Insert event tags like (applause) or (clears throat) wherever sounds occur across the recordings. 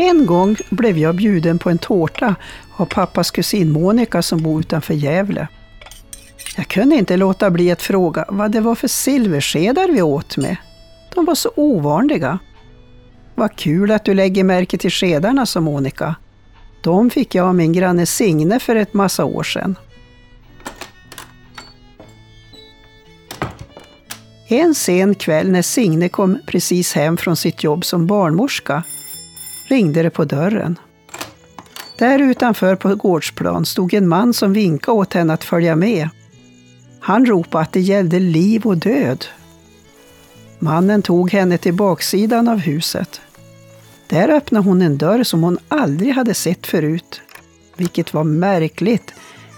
En gång blev jag bjuden på en tårta av pappas kusin Monica som bor utanför Gävle. Jag kunde inte låta bli att fråga vad det var för silverskedar vi åt med. De var så ovanliga. Vad kul att du lägger märke till skedarna, sa Monica. De fick jag av min granne Signe för ett massa år sedan. En sen kväll när Signe kom precis hem från sitt jobb som barnmorska ringde det på dörren. Där utanför på gårdsplan stod en man som vinkade åt henne att följa med. Han ropade att det gällde liv och död. Mannen tog henne till baksidan av huset. Där öppnade hon en dörr som hon aldrig hade sett förut, vilket var märkligt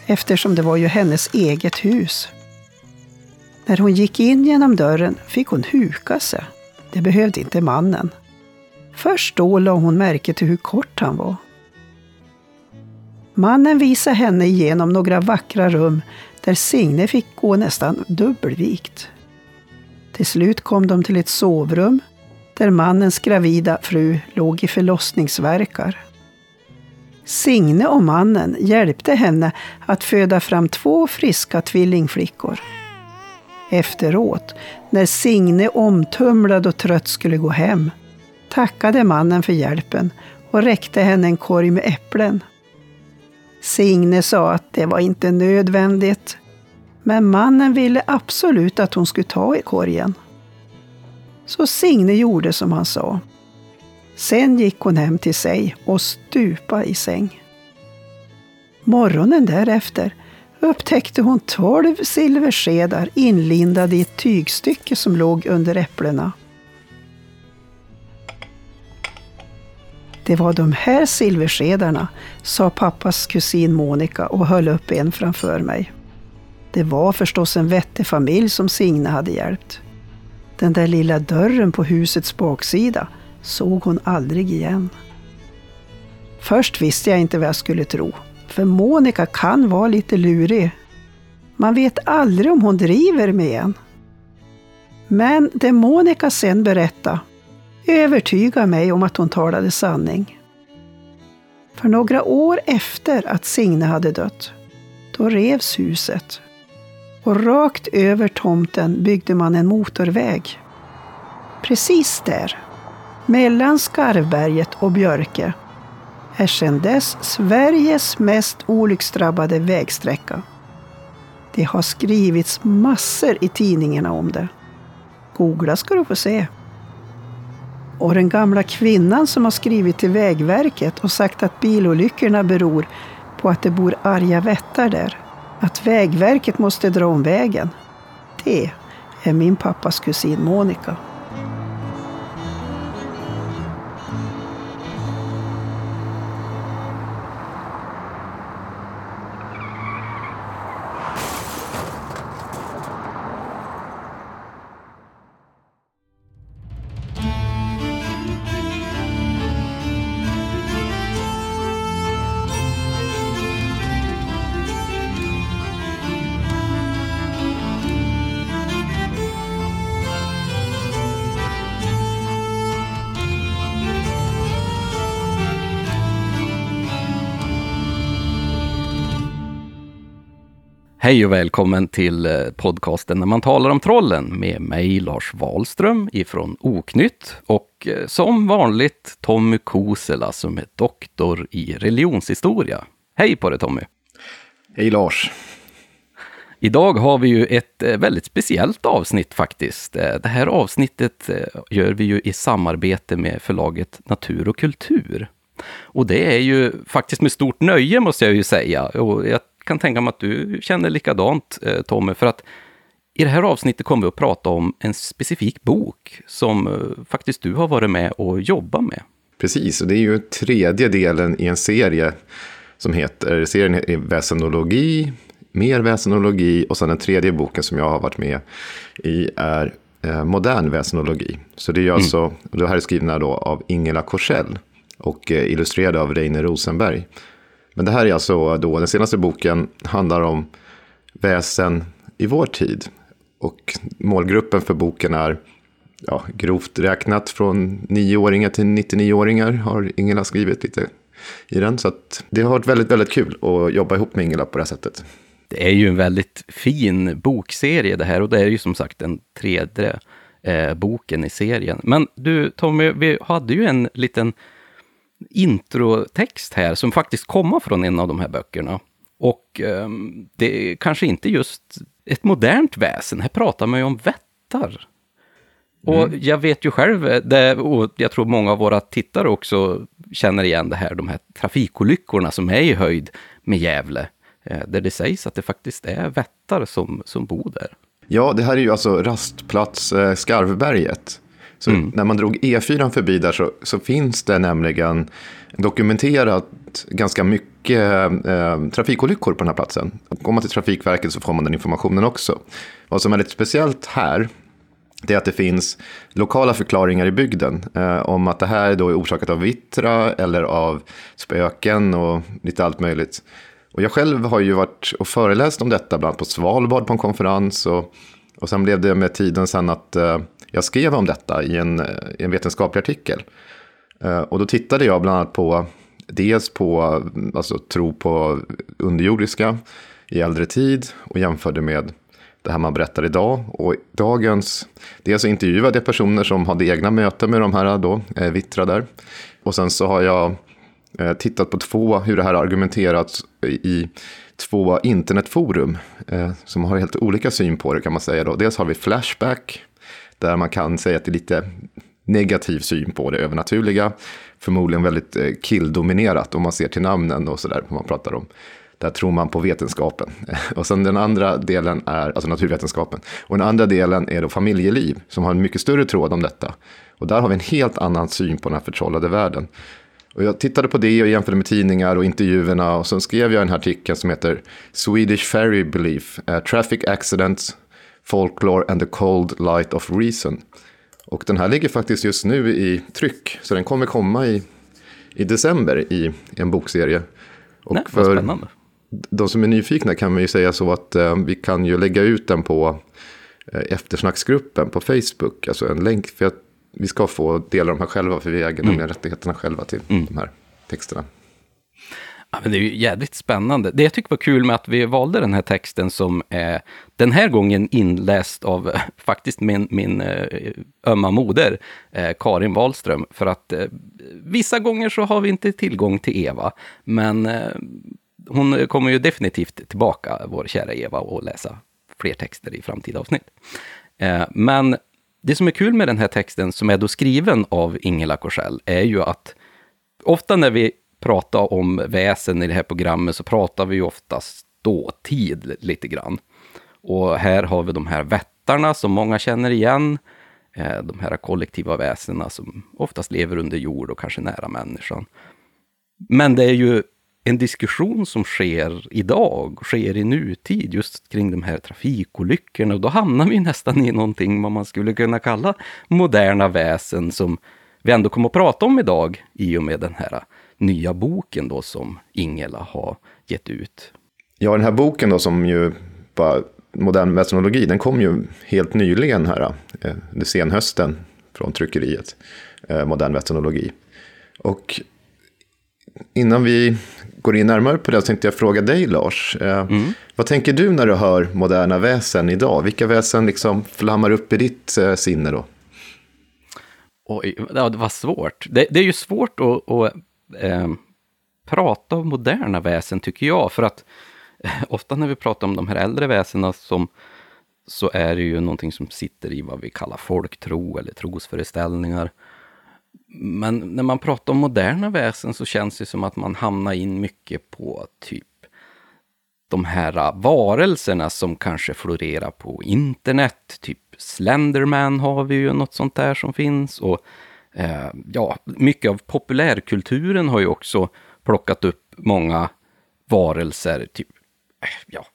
eftersom det var ju hennes eget hus. När hon gick in genom dörren fick hon huka sig. Det behövde inte mannen. Först då la hon märke till hur kort han var. Mannen visade henne igenom några vackra rum där Signe fick gå nästan dubbelvikt. Till slut kom de till ett sovrum där mannens gravida fru låg i förlossningsverkar. Signe och mannen hjälpte henne att föda fram två friska tvillingflickor. Efteråt, när Signe omtumlad och trött skulle gå hem, tackade mannen för hjälpen och räckte henne en korg med äpplen. Signe sa att det var inte nödvändigt, men mannen ville absolut att hon skulle ta i korgen. Så Signe gjorde som han sa. Sen gick hon hem till sig och stupa i säng. Morgonen därefter upptäckte hon tolv silverskedar inlindade i ett tygstycke som låg under äpplena. Det var de här silverskedarna, sa pappas kusin Monica och höll upp en framför mig. Det var förstås en vettig familj som Signe hade hjälpt. Den där lilla dörren på husets baksida såg hon aldrig igen. Först visste jag inte vad jag skulle tro, för Monica kan vara lite lurig. Man vet aldrig om hon driver med en. Men det Monica sen berättade övertyga mig om att hon talade sanning. För några år efter att Signe hade dött, då revs huset. Och rakt över tomten byggde man en motorväg. Precis där, mellan Skarvberget och Björke, är sedan dess Sveriges mest olycksdrabbade vägsträcka. Det har skrivits massor i tidningarna om det. Googla ska du få se. Och den gamla kvinnan som har skrivit till Vägverket och sagt att bilolyckorna beror på att det bor arga vättar där. Att Vägverket måste dra om vägen. Det är min pappas kusin Monica. Hej och välkommen till eh, podcasten När man talar om trollen med mig Lars Wahlström ifrån Oknytt och eh, som vanligt Tommy Kosela som är doktor i religionshistoria. Hej på dig Tommy! Hej Lars! Idag har vi ju ett eh, väldigt speciellt avsnitt faktiskt. Det här avsnittet gör vi ju i samarbete med förlaget Natur och kultur. Och det är ju faktiskt med stort nöje måste jag ju säga. Och jag kan tänka mig att du känner likadant, eh, Tommy, för att i det här avsnittet kommer vi att prata om en specifik bok som eh, faktiskt du har varit med och jobbat med. Precis, och det är ju tredje delen i en serie som heter, serien är Väsenologi, mer väsenologi och sen den tredje boken som jag har varit med i är eh, modern väsenologi. Så det är mm. alltså, det här är skrivna då av Ingela Korsell och illustrerade av Reine Rosenberg. Men det här är alltså då, den senaste boken handlar om väsen i vår tid. Och målgruppen för boken är ja, grovt räknat från 9-åringar till 99-åringar har Ingela skrivit lite i den. Så det har varit väldigt, väldigt kul att jobba ihop med Ingela på det här sättet. Det är ju en väldigt fin bokserie det här och det är ju som sagt den tredje eh, boken i serien. Men du Tommy, vi hade ju en liten introtext här som faktiskt kommer från en av de här böckerna. Och eh, det är kanske inte just ett modernt väsen, här pratar man ju om vättar. Och mm. jag vet ju själv, det, och jag tror många av våra tittare också känner igen det här, de här trafikolyckorna som är i höjd med Gävle. Eh, där det sägs att det faktiskt är vättar som, som bor där. Ja, det här är ju alltså rastplats eh, Skarvberget. Så mm. när man drog E4 förbi där så, så, finns det nämligen dokumenterat ganska mycket eh, trafikolyckor på den här platsen. Går man till Trafikverket så får man den informationen också. Vad som är lite speciellt här det är att det finns lokala förklaringar i bygden eh, om att det här då är orsakat av vittra eller av spöken och lite allt möjligt. Och jag själv har ju varit och föreläst om detta, bland annat på Svalbard på en konferens. Och, och sen blev det med tiden sen att eh, jag skrev om detta i en, i en vetenskaplig artikel. Eh, och då tittade jag bland annat på, dels på alltså, tro på underjordiska i äldre tid och jämförde med det här man berättar idag. Och dagens, dels intervjuade jag personer som hade egna möten med de här då, eh, Vittra där. Och sen så har jag eh, tittat på två, hur det här argumenterats i två internetforum eh, som har helt olika syn på det kan man säga. Då. Dels har vi Flashback, där man kan säga att det är lite negativ syn på det övernaturliga. Förmodligen väldigt eh, killdominerat om man ser till namnen och sådär, man pratar om. Där tror man på vetenskapen. (laughs) Och sen den andra delen är, alltså naturvetenskapen. Och den andra delen är då familjeliv, som har en mycket större tråd om detta. Och där har vi en helt annan syn på den här förtrollade världen. Och jag tittade på det och jämförde med tidningar och intervjuerna och sen skrev jag en artikel som heter Swedish Ferry Belief, uh, Traffic Accidents, Folklore and the Cold Light of Reason. Och den här ligger faktiskt just nu i tryck, så den kommer komma i, i december i en bokserie. Och Nej, för spännande. de som är nyfikna kan man ju säga så att uh, vi kan ju lägga ut den på uh, eftersnacksgruppen på Facebook, alltså en länk. För jag vi ska få dela de här själva, för vi äger mm. nämligen rättigheterna själva till mm. de här texterna. Ja, men det är ju jävligt spännande. Det jag tycker var kul med att vi valde den här texten som är den här gången inläst av eh, faktiskt min, min eh, ömma moder, eh, Karin Wahlström. För att eh, vissa gånger så har vi inte tillgång till Eva, men eh, hon kommer ju definitivt tillbaka, vår kära Eva, och läsa fler texter i framtida avsnitt. men det som är kul med den här texten, som är då skriven av Ingela Korsell, är ju att ofta när vi prata om väsen i det här programmet så pratar vi ju oftast dåtid lite grann. Och här har vi de här vättarna som många känner igen. Eh, de här kollektiva väsena som oftast lever under jord och kanske nära människan. Men det är ju en diskussion som sker idag, sker i nutid, just kring de här trafikolyckorna. Och då hamnar vi nästan i någonting vad man skulle kunna kalla moderna väsen som vi ändå kommer att prata om idag i och med den här nya boken då som Ingela har gett ut. Ja, den här boken då som ju var modern väsenologi, den kom ju helt nyligen här, eh, under senhösten från tryckeriet, eh, modern väsenologi. Och innan vi går in närmare på det så tänkte jag fråga dig Lars. Eh, mm. Vad tänker du när du hör moderna väsen idag? Vilka väsen liksom flammar upp i ditt sinne då? Oj, det var svårt. Det, det är ju svårt att, att eh, prata om moderna väsen tycker jag. För att eh, ofta när vi pratar om de här äldre väsena som så är det ju någonting som sitter i vad vi kallar folktro eller trosföreställningar. Men när man pratar om moderna väsen så känns det som att man hamnar in mycket på typ de här varelserna som kanske florerar på internet. Typ Slenderman har vi ju något sånt där som finns. Och eh, ja, mycket av populärkulturen har ju också plockat upp många varelser. Typ, eh, ja,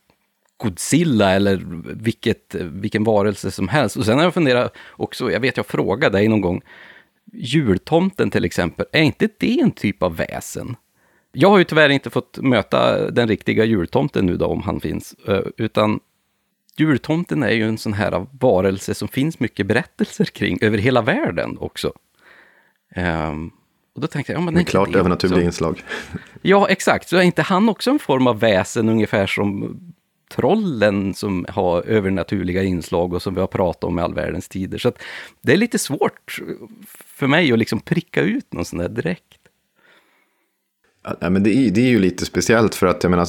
Godzilla eller vilket, vilken varelse som helst. Och sen har jag funderat också, jag vet jag frågade dig någon gång, jultomten till exempel, är inte det en typ av väsen? Jag har ju tyvärr inte fått möta den riktiga jultomten nu då, om han finns, eh, utan jultomten är ju en sån här varelse som finns mycket berättelser kring över hela världen också. Um, och då tänkte jag, ja, men det är klart övernaturliga inslag. (laughs) Ja, exakt. Så är inte han också en form av väsen, ungefär som trollen som har övernaturliga inslag och som vi har pratat om i all världens tider. Så det är lite svårt för mig att liksom pricka ut någon sån där direkt. Ja, men det, är, det är ju lite speciellt för att jag menar,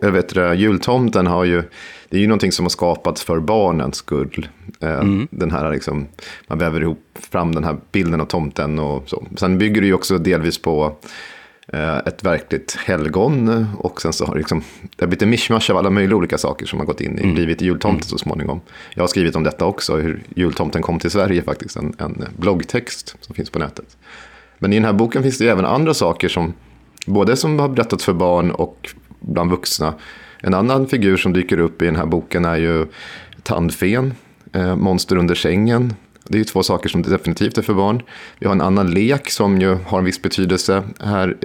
jag vet jultomten har ju, det är ju någonting som har skapats för barnens skull. Eh, mm. Den här liksom, man väver ihop fram den här bilden av tomten och så. Sen bygger det ju också delvis på eh, ett verkligt helgon och sen så har det, liksom, det har blivit en mischmasch av alla möjliga olika saker som har gått in i, mm. blivit jultomten mm. så småningom. Jag har skrivit om detta också, hur jultomten kom till Sverige faktiskt, en, en bloggtext som finns på nätet. Men i den här boken finns det ju även andra saker som både som har berättats för barn och bland vuxna. En annan figur som dyker upp i den här boken är ju tandfen, eh, monster under sängen. Det är ju två saker som definitivt är för barn. Vi har en annan lek som ju har en viss betydelse här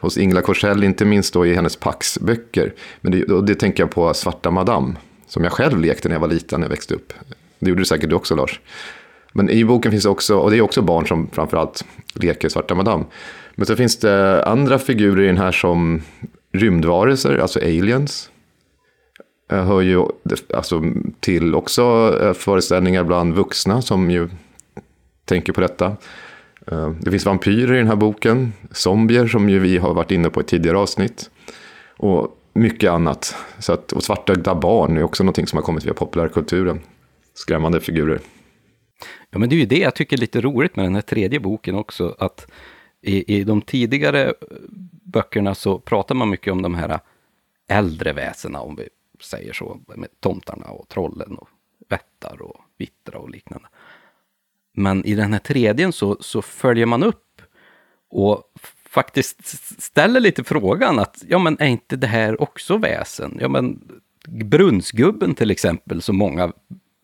hos Ingela Korsell, inte minst då i hennes Pax-böcker. Men det, och det tänker jag på Svarta Madame, som jag själv lekte när jag var liten, när jag växte upp. Det gjorde du säkert du också, Lars. Men i boken finns det också, och det är också barn som framförallt leker Svarta Madame. Men så finns det andra figurer i den här som rymdvarelser, alltså aliens. Eh, hör ju alltså, till också eh, föreställningar bland vuxna som ju tänker på detta. Eh, det finns vampyrer i den här boken, zombier som ju vi har varit inne på i tidigare avsnitt. Och mycket annat. Så att, och svartögda barn är också någonting som har kommit via populärkulturen. Skrämmande figurer. Ja, men det är ju det jag tycker är lite roligt med den här tredje boken också, att i, i de tidigare eh, böckerna så pratar man mycket om de här äldre väsena, om vi säger så, med tomtarna och trollen och vättar och vittra och liknande. Men i den här tredje så, så följer man upp och faktiskt ställer lite frågan att, ja men är inte det här också väsen? Ja men Brunnsgubben till exempel, som många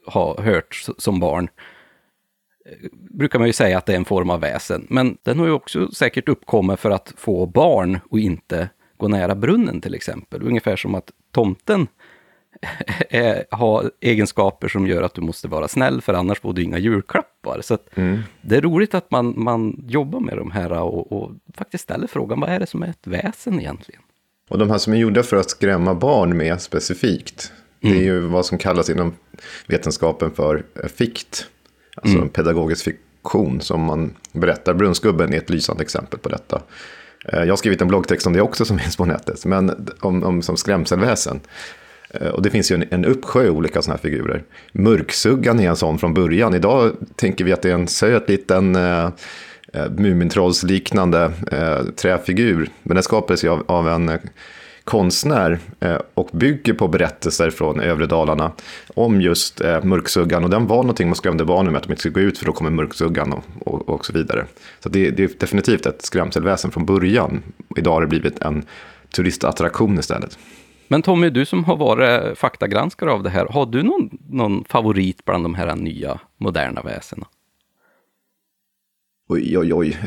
har hört som barn, brukar man ju säga att det är en form av väsen. Men den har ju också säkert uppkommit för att få barn och inte gå nära brunnen till exempel. Ungefär som att tomten (laughs) är, har egenskaper som gör att du måste vara snäll, för annars får du inga julklappar. Så mm. det är roligt att man, man jobbar med de här och, och, faktiskt ställer frågan, vad är det som är ett väsen egentligen? Och de här som är gjorda för att skrämma barn med specifikt, mm. det är ju vad som kallas inom vetenskapen för fikt. Alltså mm. en pedagogisk fiktion som man berättar. Brunnsgubben är ett lysande exempel på detta. Eh, jag har skrivit en bloggtext om det också som (laughs) finns på nätet, men om, om som skrämselväsen. Eh, och det finns ju en, en uppsjö olika sådana här figurer. Mörksuggan är en sån från början. Idag tänker vi att det är en söt liten eh, eh Mumintrollsliknande eh, träfigur. Men den skapades ju av, av en konstnär eh, och bygger på berättelser från övre Dalarna om just eh, mörksuggan. Och den var någonting man skrämde barnen med, att de inte skulle gå ut för då kommer mörksuggan och, och, och så vidare. Så det, det, är definitivt ett skrämselväsen från början. Idag har det blivit en turistattraktion istället. Men Tommy, du som har varit faktagranskare av det här, har du någon, någon favorit bland de här nya moderna väsena? Oj, oj, oj.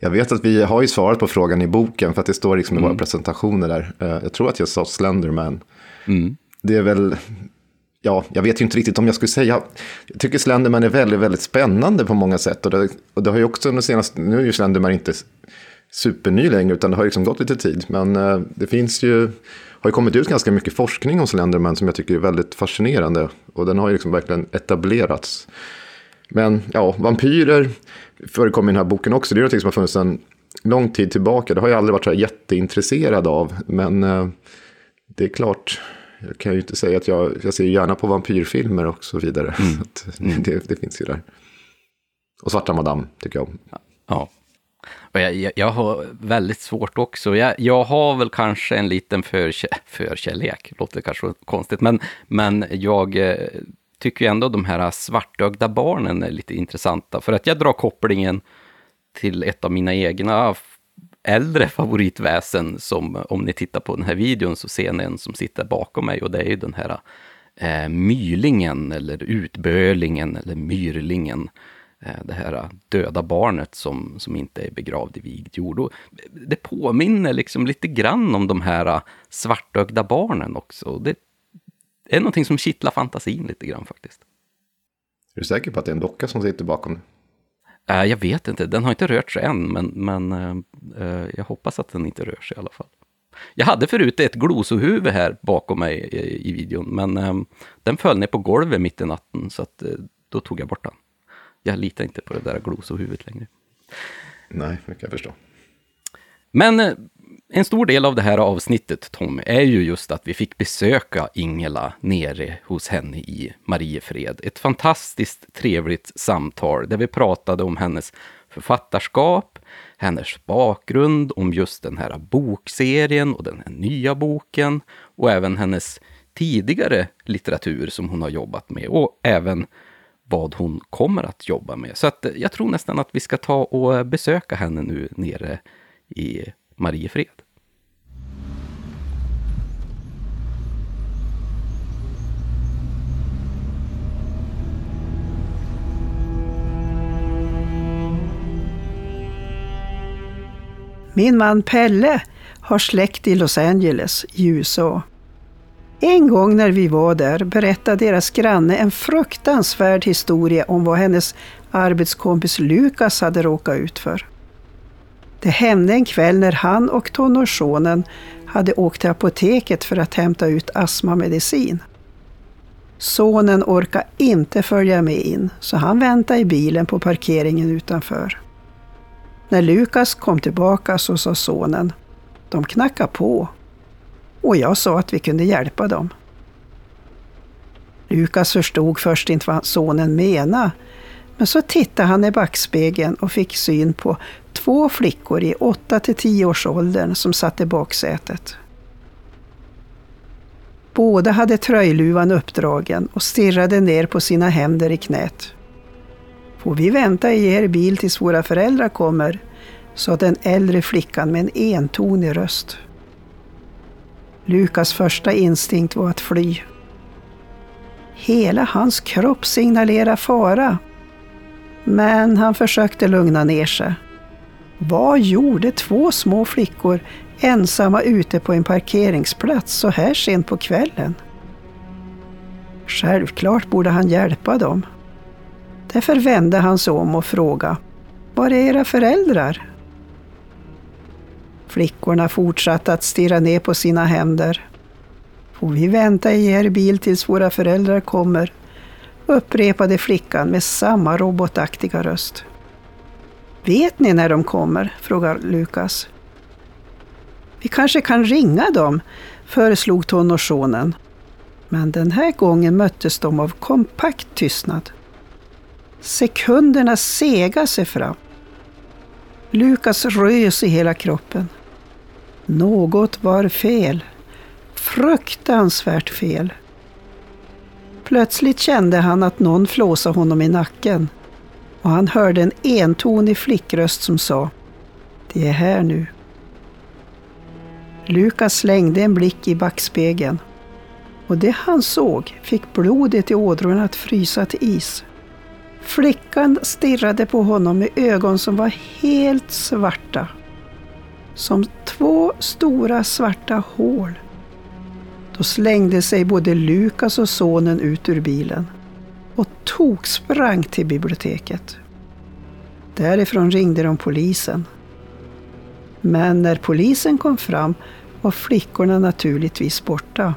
Eh, jag vet att vi har ju svarat på frågan i boken för att det står liksom i våra mm. presentationer där. Eh, jag tror att jag sa Slenderman. Mm. Det är väl, ja, jag vet ju inte riktigt om jag skulle säga. Jag tycker Slenderman är väldigt, väldigt spännande på många sätt. Och det, och det har ju också under senaste, nu är ju Slenderman inte superny längre, utan det har liksom gått lite tid. Men uh, det finns ju, har ju kommit ut ganska mycket forskning om Slenderman som jag tycker är väldigt fascinerande. Och den har ju liksom verkligen etablerats. Men ja, vampyrer förekommer i den här boken också. Det är något som har funnits en lång tid tillbaka. Det har jag aldrig varit så jätteintresserad av. Men uh, det är klart, jag kan ju inte säga att jag, jag ser gärna på vampyrfilmer och så vidare. Mm. Så det, det, finns ju där. Och Svarta Madame tycker jag om. Ja. Och jag, jag, jag, har väldigt svårt också. Jag, jag har väl kanske en liten förkä förkärlek, låter kanske konstigt, men, men jag tycker ju ändå de här svartögda barnen är lite intressanta. För att jag drar kopplingen till ett av mina egna äldre favoritväsen som, om ni tittar på den här videon så ser ni en som sitter bakom mig och det är ju den här eh, mylingen eller utbölingen eller myrlingen. Eh, det här döda barnet som, som inte är begravd i vigd jord. det påminner liksom lite grann om de här svartögda barnen också. Det det är någonting som kittlar fantasin lite grann faktiskt. Är du säker på att det är en docka som sitter bakom? Äh, jag vet inte, den har inte rört sig än, men, men äh, jag hoppas att den inte rör sig i alla fall. Jag hade förut ett glosohuvud här bakom mig i, i videon, men äh, den föll ner på golvet mitt i natten, så att, då tog jag bort den. Jag litar inte på det där glosohuvudet längre. Nej, det kan jag förstå. Men en stor del av det här avsnittet, Tommy, är ju just att vi fick besöka Ingela nere hos henne i Mariefred. Ett fantastiskt trevligt samtal där vi pratade om hennes författarskap, hennes bakgrund, om just den här bokserien och den här nya boken och även hennes tidigare litteratur som hon har jobbat med och även vad hon kommer att jobba med. Så att eh, jag tror nästan att vi ska ta och eh, besöka henne nu nere i Mariefred. Min man Pelle har släkt i Los Angeles i USA. En gång när vi var där berättade deras granne en fruktansvärd historia om vad hennes arbetskompis Lukas hade råkat ut för. Det hände en kväll när han och tonårssonen hade åkt till apoteket för att hämta ut astmamedicin. Sonen orkade inte följa med in, så han väntade i bilen på parkeringen utanför. När Lukas kom tillbaka så sa sonen, de knackar på. Och jag sa att vi kunde hjälpa dem. Lukas förstod först inte vad sonen menade, men så tittade han i backspegeln och fick syn på två flickor i 8 till 10 års åldern som satt i baksätet. Båda hade tröjluvan uppdragen och stirrade ner på sina händer i knät. Får vi vänta i er bil tills våra föräldrar kommer? sa den äldre flickan med en entonig röst. Lukas första instinkt var att fly. Hela hans kropp signalerade fara. Men han försökte lugna ner sig. Vad gjorde två små flickor ensamma ute på en parkeringsplats så här sent på kvällen? Självklart borde han hjälpa dem. Därför vände han sig om och frågade Var är era föräldrar? Flickorna fortsatte att stirra ner på sina händer. Får vi vänta i er bil tills våra föräldrar kommer? upprepade flickan med samma robotaktiga röst. Vet ni när de kommer? frågar Lukas. Vi kanske kan ringa dem, föreslog tonårssonen. Men den här gången möttes de av kompakt tystnad. Sekunderna sega sig fram. Lukas rös i hela kroppen. Något var fel. Fruktansvärt fel. Plötsligt kände han att någon flåsade honom i nacken och han hörde en entonig flickröst som sa Det är här nu. Lukas slängde en blick i backspegeln och det han såg fick blodet i ådrorna att frysa till is. Flickan stirrade på honom med ögon som var helt svarta. Som två stora svarta hål. Då slängde sig både Lukas och sonen ut ur bilen och tog sprang till biblioteket. Därifrån ringde de polisen. Men när polisen kom fram var flickorna naturligtvis borta.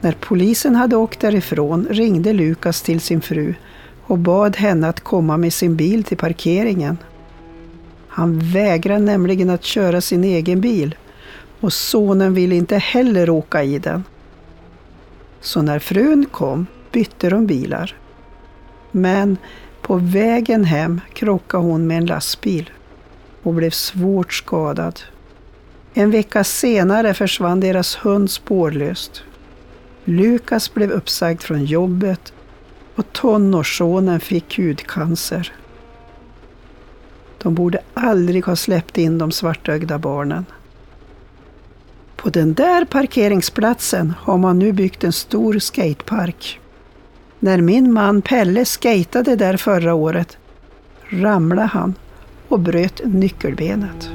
När polisen hade åkt därifrån ringde Lukas till sin fru och bad henne att komma med sin bil till parkeringen. Han vägrade nämligen att köra sin egen bil och sonen ville inte heller åka i den. Så när frun kom bytte de bilar. Men på vägen hem krockade hon med en lastbil och blev svårt skadad. En vecka senare försvann deras hund spårlöst. Lukas blev uppsagd från jobbet och tonårssonen fick hudcancer. De borde aldrig ha släppt in de svartögda barnen. På den där parkeringsplatsen har man nu byggt en stor skatepark. När min man Pelle skatade där förra året ramlade han och bröt nyckelbenet.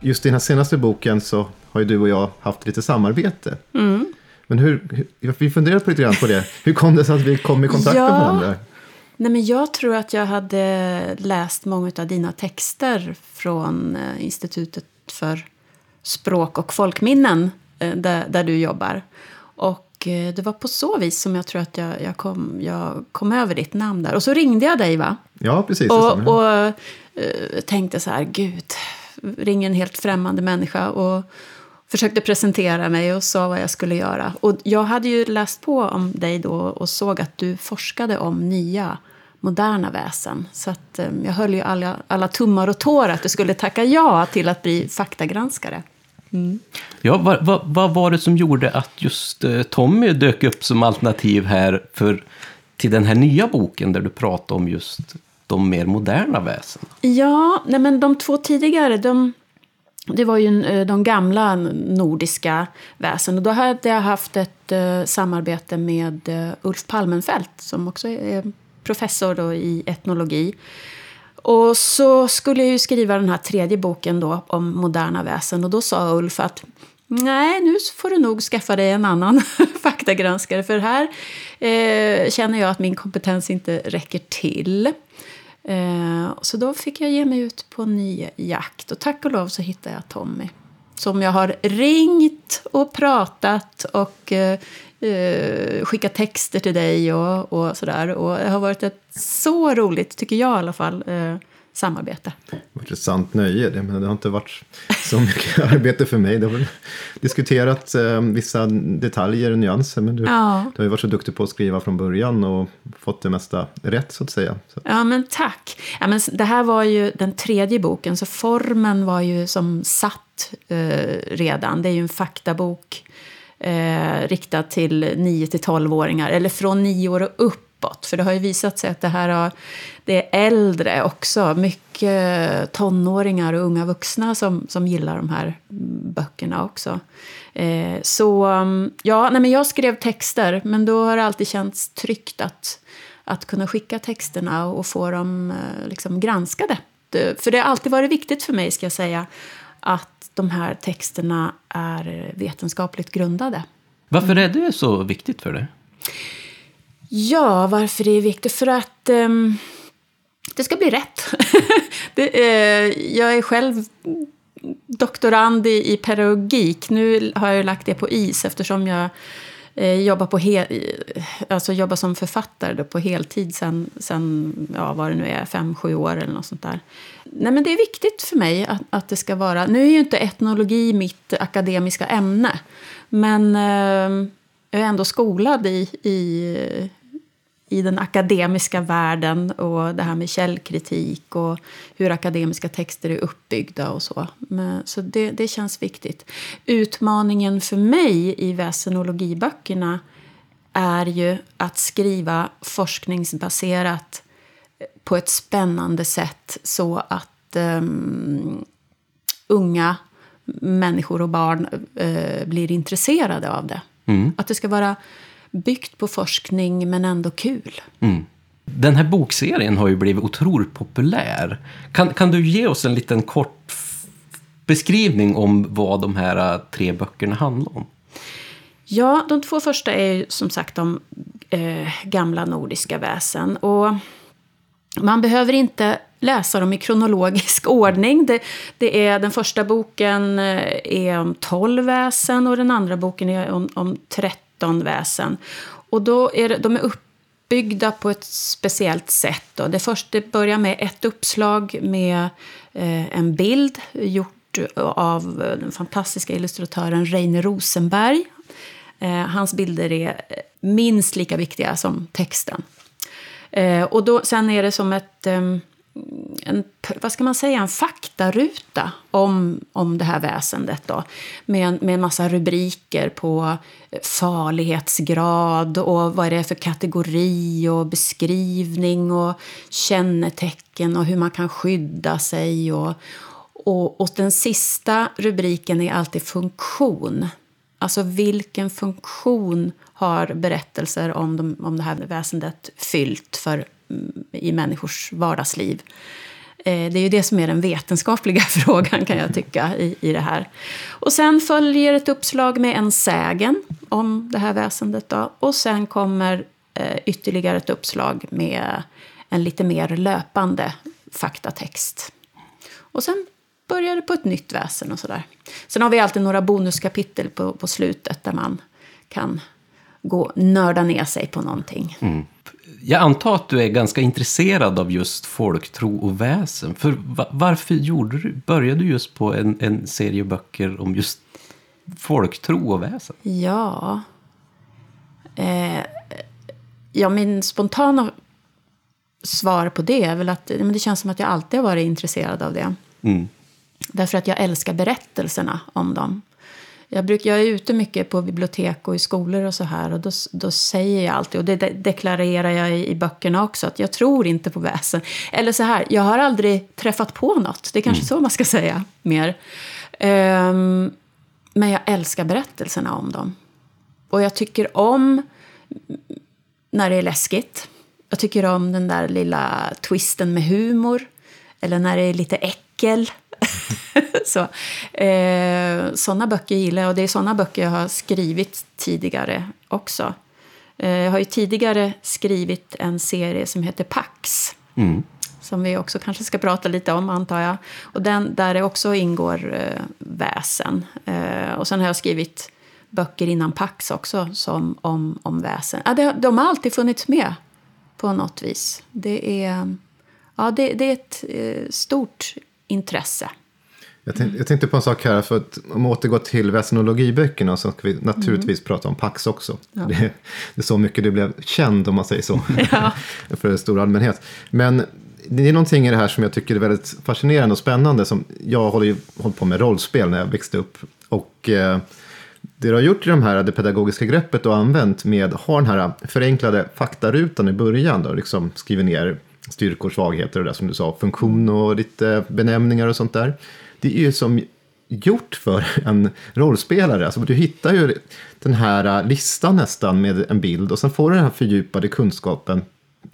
Just i den här senaste boken så har ju du och jag haft lite samarbete. Mm. Men hur, vi funderar på lite grann på det. Hur kom det sig att vi kom i kontakt Ja. med varandra? Nej, men jag tror att jag hade läst många av dina texter från eh, Institutet för språk och folkminnen eh, där, där du jobbar. Och eh, det var på så vis som jag tror att jag, jag, kom, jag kom över ditt namn där. Och så ringde jag dig va? Ja, precis. Och, och eh, tänkte så här, gud, ring en helt främmande människa. Och försökte presentera mig och sa vad jag skulle göra. Och jag hade ju läst på om dig då och såg att du forskade om nya moderna väsen. Så att, eh, jag höll ju alla, alla tummar och tår att du skulle tacka ja till att bli faktagranskare. Ja, vad, vad, vad var det som gjorde att just eh, Tommy dök upp som alternativ här för, till den här nya boken där du pratar om just de mer moderna väsen? Ja, nej men de två tidigare, de, det var ju eh, de gamla nordiska väsen. Och då hade jag haft ett eh, samarbete med eh, Ulf Palmenfelt som också är professor då i etnologi. Och så skulle jag ju skriva den här tredje boken då om moderna väsen. Och då sa Ulf att nej, nu får du nog skaffa dig en annan (laughs) faktagranskare. För här eh, känner jag att min kompetens inte räcker till. Eh, så då fick jag ge mig ut på en ny jakt. Och tack och lov så hittade jag Tommy. Som jag har ringt och pratat och eh, eh, skickat texter till dig och, och sådär. Och det har varit ett så roligt, tycker jag i alla fall, eh, samarbete. Det har varit ett sant nöje. Det, men det har inte varit så mycket (laughs) arbete för mig. Det har väl diskuterat eh, vissa detaljer och nyanser. Men du, Ja. du har ju varit så duktig på att skriva från början och fått det mesta rätt så att säga. Så, Ja, men tack. Ja, men det här var ju den tredje boken, så formen var ju som satt eh, redan. Det är ju en faktabok eh, riktad till 9-12-åringar, eller från 9 år och uppåt. För det har ju visat sig att det här har, det är äldre också. Mycket tonåringar och unga vuxna som, som gillar de här böckerna också. Eh, så mm, ja, nej, men jag skrev texter, men då har det alltid känts tryggt att att kunna skicka texterna och få dem eh, liksom granskade. För det har alltid varit viktigt för mig, ska jag säga, att de här texterna är vetenskapligt grundade. Varför är det så viktigt för dig? Ja, varför det är viktigt? För att ehm, det ska bli rätt. (laughs) det, eh, jag är själv doktorand i, i pedagogik. Nu har jag ju lagt det på is eftersom jag eh, jobbar, på he- eh, alltså jobbar som författare på heltid sen, sen ja, vad det nu är, fem, sju år eller något sånt där. Nej, men det är viktigt för mig att, att det ska vara... Nu är ju inte etnologi mitt akademiska ämne, men ehm, jag är ändå skolad i, i, i den akademiska världen och det här med källkritik och hur akademiska texter är uppbyggda och så. Men, så det, det känns viktigt. Utmaningen för mig i väsenologiböckerna är ju att skriva forskningsbaserat på ett spännande sätt så att ehm, unga människor och barn eh, blir intresserade av det. Att det ska vara byggt på forskning men ändå kul. Den här bokserien har ju blivit otroligt populär. Kan, kan du ge oss en liten kort beskrivning om vad de här eh, tre böckerna handlar om? Ja, de två första är ju som sagt de eh, gamla nordiska väsen. Och man behöver inte läsa dem i kronologisk (laughs) ordning. Det, det är, den första boken eh, är om 12 väsen och den andra boken är om, om 13 väsen. Och då är det, de är uppbyggda på ett speciellt sätt. Då. Det, först, det börjar med ett uppslag med eh, en bild gjort av eh, den fantastiska illustratören Reine Rosenberg. Eh, hans bilder är minst lika viktiga som texten. Eh, och då, sen är det som ett, ehm, en, vad ska man säga, en faktaruta om, om det här väsendet. Då, med, en- med en massa rubriker på eh, farlighetsgrad och vad det är för kategori och beskrivning och kännetecken och hur man kan skydda sig. Och, och, och den sista rubriken är alltid funktion. Alltså vilken funktion har berättelser om, de, om det här väsendet fyllt för, i människors vardagsliv? Eh, det är ju det som är den vetenskapliga (laughs) frågan kan jag tycka i, i det här. Och sen följer ett uppslag med en sägen om det här väsendet. Då. Och sen kommer eh, ytterligare ett uppslag med en lite mer löpande faktatext. Och sen börjar det på ett nytt väsen och sådär. Sen har vi alltid några bonuskapitel på, på slutet där man kan gå nörda ner sig på någonting. Mm. Jag antar att du är ganska intresserad av just folktro och väsen. För varför gjorde du, började du just på en, en serie böcker om just folktro och väsen? Ja. Eh, ja, min spontana svar på det är väl att men det känns som att jag alltid har varit intresserad av det. Mm. Därför att jag älskar berättelserna om dem. Jag, bruk, jag är ute mycket på bibliotek och i skolor och så här. Och då, då säger jag alltid, och det deklarerar jag i, i böckerna också, att jag tror inte på väsen. Eller så här, jag har aldrig träffat på något. Det är kanske mm. så man ska säga mer. Um, men jag älskar berättelserna om dem. Och jag tycker om när det är läskigt. Jag tycker om den där lilla twisten med humor. Eller när det är lite äckel. (laughs) så, eh, sådana böcker gillar jag och det är sådana böcker jag har skrivit tidigare också. Eh, jag har ju tidigare skrivit en serie som heter Pax. Mm. Som vi också kanske ska prata lite om antar jag. Och den, där det också ingår eh, väsen. Eh, och sen har jag skrivit böcker innan Pax också som, om, om väsen. Ja, det, de har alltid funnits med på något vis. Det är, ja, det, det är ett eh, stort intresse. Jag tänkte, jag tänkte, på en sak här, för att om vi återgår till väsenologiböckerna så ska vi naturligtvis mm. prata om Pax också. Ja. Det, det, är så mycket det blev känd om man säger så, (laughs) ja. (laughs) för en stor allmänhet. Men det är någonting i det här som jag tycker är väldigt fascinerande och spännande. Som jag håller ju hållit på med rollspel när jag växte upp. Och eh, det du har gjort i de här, det pedagogiska greppet och använt med, har den här förenklade faktarutan i början, då, liksom skriver ner styrkor, svagheter och det som du sa, funktion och lite benämningar och sånt där. Det är ju som gjort för (laughs) en rollspelare. Alltså, du hittar ju den här listan nästan med en bild och sen får du den här fördjupade kunskapen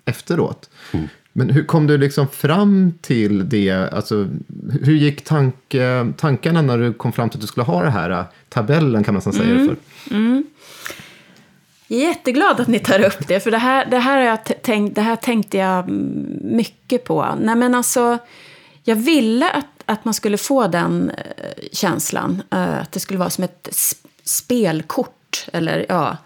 efteråt. Mm. Men hur kom du liksom fram till det? Alltså, hur gick tanke, tankarna när du kom fram till att du skulle ha den här tabellen kan man säga mm. det för? Mm. Jag är jätteglad att ni tar upp det, för det här, det här, har jag tänkt, det här tänkte jag mycket på. Nej, men alltså, jag ville att, att man skulle få den eh, känslan, eh, att det skulle vara som ett spelkort. Eller, ja.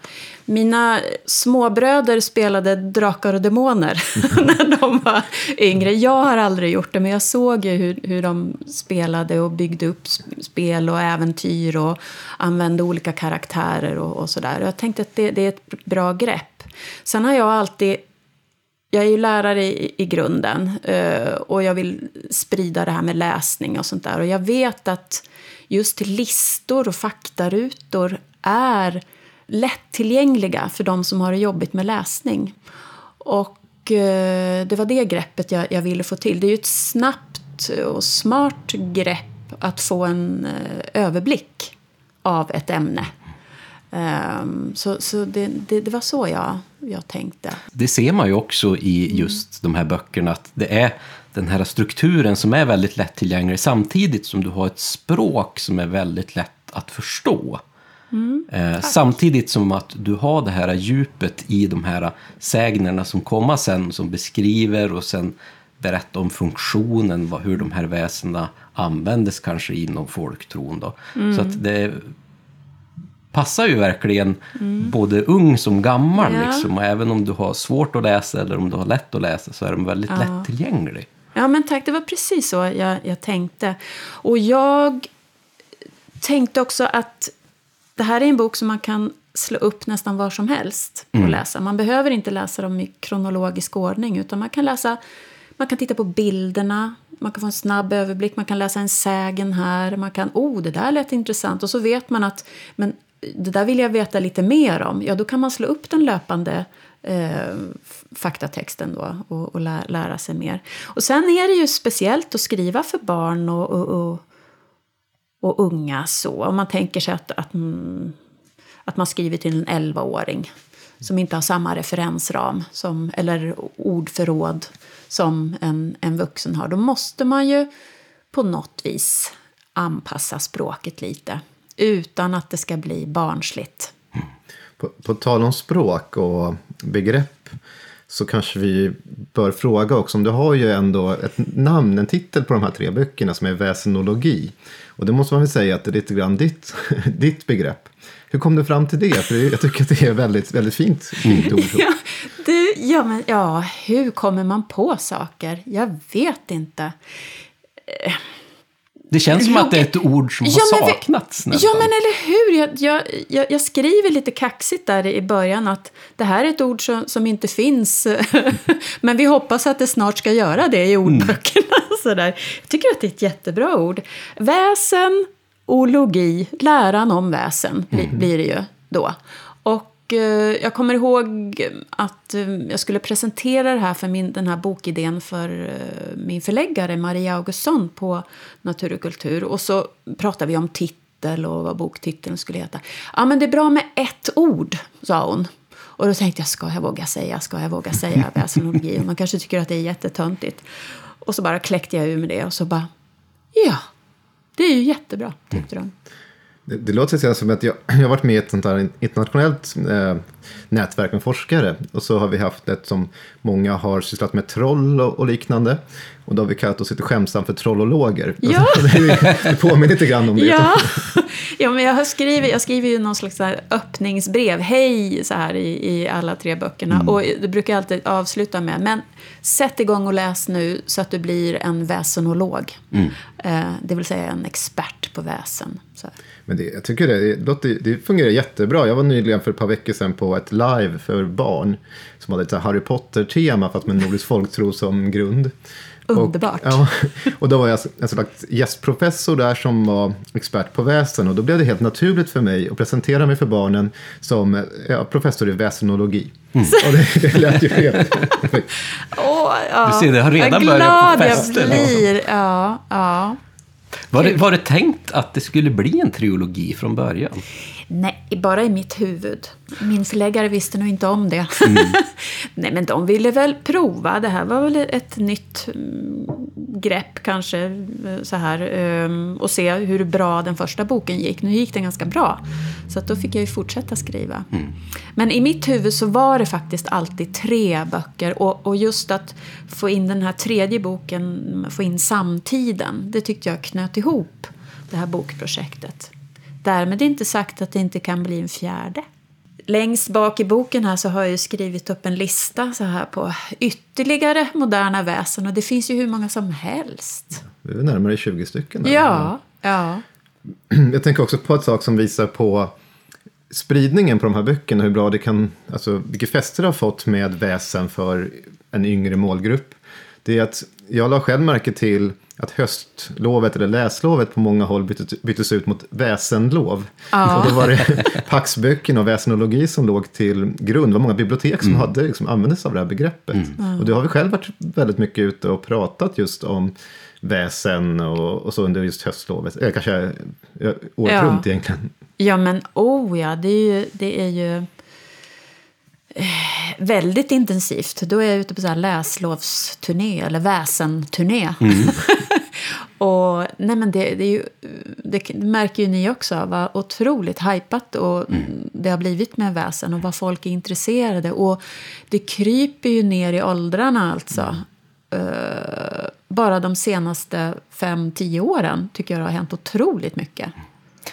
Mina småbröder spelade Drakar och Demoner (laughs) när de var yngre. Jag har aldrig gjort det, men jag såg ju hur, hur de spelade och byggde upp spel och äventyr och använde olika karaktärer och, och sådär. Jag tänkte att det, det, är ett bra grepp. Sen har jag alltid... Jag är ju lärare i, i grunden eh, och jag vill sprida det här med läsning och sånt där. Och jag vet att just listor och faktarutor är lättillgängliga för de som har det jobbigt med läsning. Och eh, det var det greppet jag, jag, ville få till. Det är ju ett snabbt och smart grepp att få en eh, överblick av ett ämne. Um, så så det, det, det, var så jag, jag tänkte. Det ser man ju också i just de här böckerna, att det är den här strukturen som är väldigt lättillgänglig samtidigt som du har ett språk som är väldigt lätt att förstå. Mm, eh, samtidigt som att du har det här djupet i de här sägnerna som kommer sen, som beskriver och sen berättar om funktionen, hur de här väsena användes kanske inom folktron. Då. Mm. Så att det passar ju verkligen mm. både ung som gammal. Ja. Liksom. Och även om du har svårt att läsa eller om du har lätt att läsa så är de väldigt ja. lättillgänglig. Ja men tack, det var precis så jag, jag tänkte. Och jag tänkte också att det här är en bok som man kan slå upp nästan var som helst och mm. läsa. Man behöver inte läsa dem i kronologisk ordning utan man kan läsa man kan titta på bilderna, man kan få en snabb överblick, man kan läsa en sägen här, man kan, oh det där lät intressant och så vet man att men det där vill jag veta lite mer om. Ja, då kan man slå upp den löpande eh, faktatexten då och, och lä lära sig mer. Och sen är det ju speciellt att skriva för barn och, och, och och unga så. Om man tänker sig att, att, mm, att man skriver till en 11-åring som inte har samma referensram som, eller ordförråd som en, en vuxen har. Då måste man ju på något vis anpassa språket lite utan att det ska bli barnsligt. På, på tal om språk och begrepp så kanske vi bör fråga också om du har ju ändå ett namn, en titel på de här tre böckerna som är väsenologi. Och det måste man väl säga att det är lite grann ditt, (laughs) ditt begrepp. Hur kom du fram till det? För jag tycker att det är väldigt, väldigt fint, fint ord. (laughs) Ja, du, ja, men, ja, hur kommer man på saker? Jag vet inte. Det känns som att det är ett ord som har Ja, vi- saknats nästan. Ja, men eller hur? Jag, jag, jag, jag skriver lite kaxigt där i början att det här är ett ord som, som inte finns. (laughs) men vi hoppas att det snart ska göra det i ordböckerna. Sådär. Jag tycker att det är ett jättebra ord. Väsen och logi, läran om väsen bli, blir det ju då. Eh, jag kommer ihåg att eh, jag skulle presentera det här för min, den här bokidén för eh, min förläggare Maria Augustsson på Natur och kultur. Och så pratade vi om titel och vad boktiteln skulle heta. Ja, men det är bra med ett ord, sa hon. Och då tänkte jag, ska jag våga säga, ska jag våga säga (laughs) väsenologi? Och man kanske tycker att det är jättetöntigt. Och så bara kläckte jag ur med det och så bara, ja, det är ju jättebra, tyckte de. Det, det låter så som att jag, (clears throat) jag har varit med i ett sånt här internationellt eh, nätverk med forskare. Och så har vi haft ett som många har sysslat med troll och, och liknande. Och då har vi kallat oss lite skämtsamt för trollologer. Ja. (laughs) det, påminner lite grann om det. Ja. (laughs) ja, men jag, har skrivit, jag skriver ju någon slags så här öppningsbrev, hej, så här i, i alla tre böckerna. Och det brukar jag alltid avsluta med, men sätt igång och läs nu så att du blir en väsenolog. Eh, det vill säga en expert på väsen. Så. här. Men det, jag tycker det, det, låter, det fungerar jättebra. Jag var nyligen för ett par veckor sedan på ett live för barn. Som hade ett Harry Potter-tema fast med nordisk folktro som grund. Underbart. Och, ja, (laughs) och då var jag en slags gästprofessor där som var expert på väsen. Och då blev det helt naturligt för mig att presentera mig för barnen som ja, professor i väsenologi. Och det, det lät ju helt. (laughs) Åh, ja. Du ser, det har redan börjat på glad festen, jag blir. Ja, ja. Var det, var det tänkt att det skulle bli en trilogi från början? Nej, bara i mitt huvud. Min förläggare visste nog inte om det. (laughs) Nej, men de ville väl prova. Det här var väl ett nytt mm, grepp kanske. eh, Så här, ehm, och se hur bra den första boken gick. Nu gick den ganska bra. Så att då fick jag ju fortsätta skriva. Men i mitt huvud så var det faktiskt alltid tre böcker. Och, och just att få in den här tredje boken, få in samtiden. Det tyckte jag knöt ihop det här bokprojektet. Därmed inte sagt att det inte kan bli en fjärde. Längst bak i boken här så har jag ju skrivit upp en lista så här på ytterligare moderna väsen och det finns ju hur många som helst. Det är närmare 20 stycken. där. Ja, ja. (clears throat) Jag tänker också på ett sak som visar på spridningen på de här böckerna, hur bra det kan, alltså vilket fäste det har fått med väsen för en yngre målgrupp. Det är att jag la själv märke till att höstlovet eller läslovet på många håll byttes, byttes ut mot väsenlov. Ja. Och då var det (laughs) Paxböckerna och väsenologi som låg till grund. Det var många bibliotek som hade, liksom, använde sig av det här begreppet. Och du har väl själv varit väldigt mycket ute och pratat just om väsen och, och så under just höstlovet. Eller kanske ja, året Ja. runt egentligen. Ja, men oh ja, det är ju, det är ju eh, väldigt intensivt. Då är jag ute på så här läslovsturné, eller väsenturné. (laughs) och nej men det, det, ju, det märker ju ni också, vad otroligt hajpat och det har blivit med väsen och vad folk är intresserade. Och det kryper ju ner i åldrarna alltså. Eh, bara de senaste fem, tio åren tycker jag det har hänt otroligt mycket.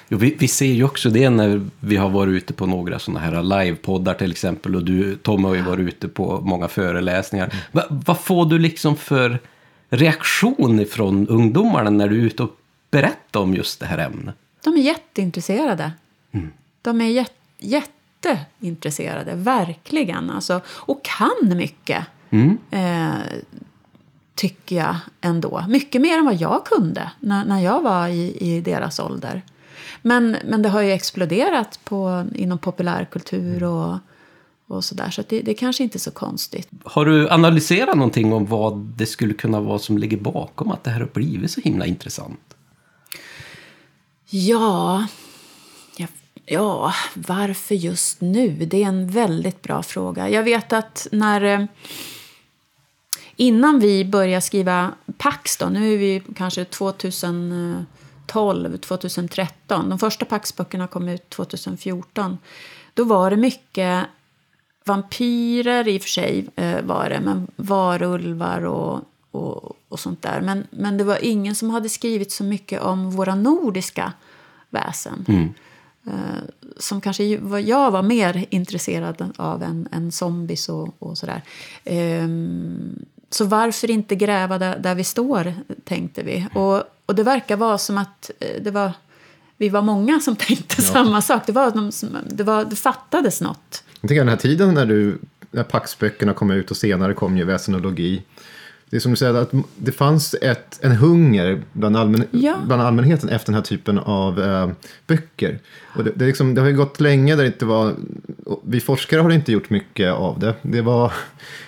Jo, vi, vi ser ju också det när vi har varit ute på några sådana här livepoddar till exempel. Och du, Tom, har ju varit ute på många föreläsningar. Va, vad får du liksom för reaktion från ungdomarna när du är ute och berättar om just det här ämnet? De är jätteintresserade. De är jät, jätteintresserade, verkligen. Alltså, och kan mycket, eh, tycker jag ändå. Mycket mer än vad jag kunde när, när jag var i, i deras ålder. Men, men det har ju exploderat på, inom populärkultur och, och sådär. Så det, det kanske inte är så konstigt. Har du analyserat någonting om vad det skulle kunna vara som ligger bakom att det här har blivit så himla intressant? Ja, jag, Ja, varför just nu? Det är en väldigt bra fråga. Jag vet att när... eh, Innan vi började skriva Pax, då, nu är vi kanske 2012, 2013. De första Pax-böckerna kom ut 2014. Då var det mycket vampyrer i och för sig, eh, var det, men varulvar och, och, och sånt där. Men, men det var ingen som hade skrivit så mycket om våra nordiska väsen. Eh, som kanske jag var mer intresserad av än, än zombies och, och sådär. Ehm, så varför inte gräva där, där vi står, tänkte vi. Och, och det verkar vara som att eh, det var, vi var många som tänkte samma sak. Det, var, de som- det, var, det fattades något. Jag tänker den här tiden när, du, när Paxböckerna kom ut och senare kom ju väsenologi. Det är som du säger, att det fanns ett, en hunger bland, allmän, Ja. bland allmänheten efter den här typen av eh, böcker. Och det, det, liksom, det har ju gått länge där det inte var... Vi forskare har inte gjort mycket av det. Det var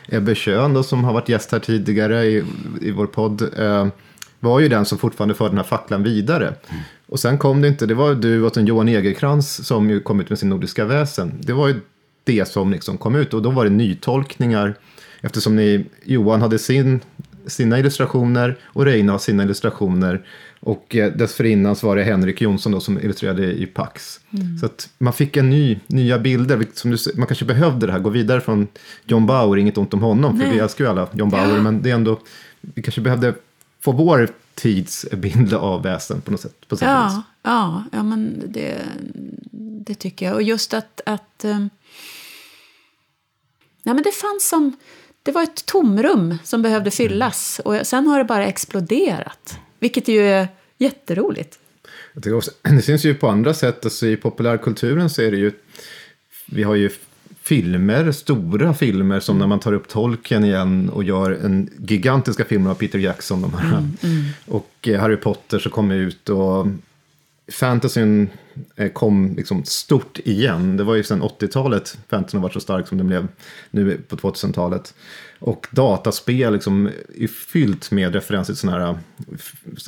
Ebbe Schön då, som har varit gäst här tidigare i, i vår podd. Eh, var ju den som fortfarande förde den här facklan vidare. Och sen kom det inte, det var du och sen Johan Egerkrans som ju kom ut med sin Nordiska väsen. Det var ju det som liksom kom ut och då var det nytolkningar. Eftersom ni, Johan hade sin, sina illustrationer och Reina har sina illustrationer. Och eh, dessförinnan så var det Henrik Jonsson då som illustrerade i Pax. Så att man fick en ny, nya bilder. Som du, man kanske behövde det här, gå vidare från John Bauer, inget ont om honom, för Nej. vi älskar ju alla John Bauer. Men det är ändå, vi kanske behövde få vår tids bild av väsen på något sätt. På sätt. Ja, ja, ja men det, det tycker jag. Och just att... att um, nej, men det fanns som... Det var ett tomrum som behövde fyllas. Och sen har det bara exploderat. Vilket ju är jätteroligt. Jag också, (clears throat) det syns ju på andra sätt. Alltså I populärkulturen så är det ju... Vi har ju filmer, stora filmer, som när man tar upp Tolkien igen och gör en gigantiska filmer av Peter Jackson. De här. Och eh, Harry Potter så kom ut och fantasyn eh, kom liksom stort igen. Det var ju sedan 80-talet fantasyn har varit så stark som den blev nu på 2000-talet. Och dataspel liksom är fyllt med referenser till sådana här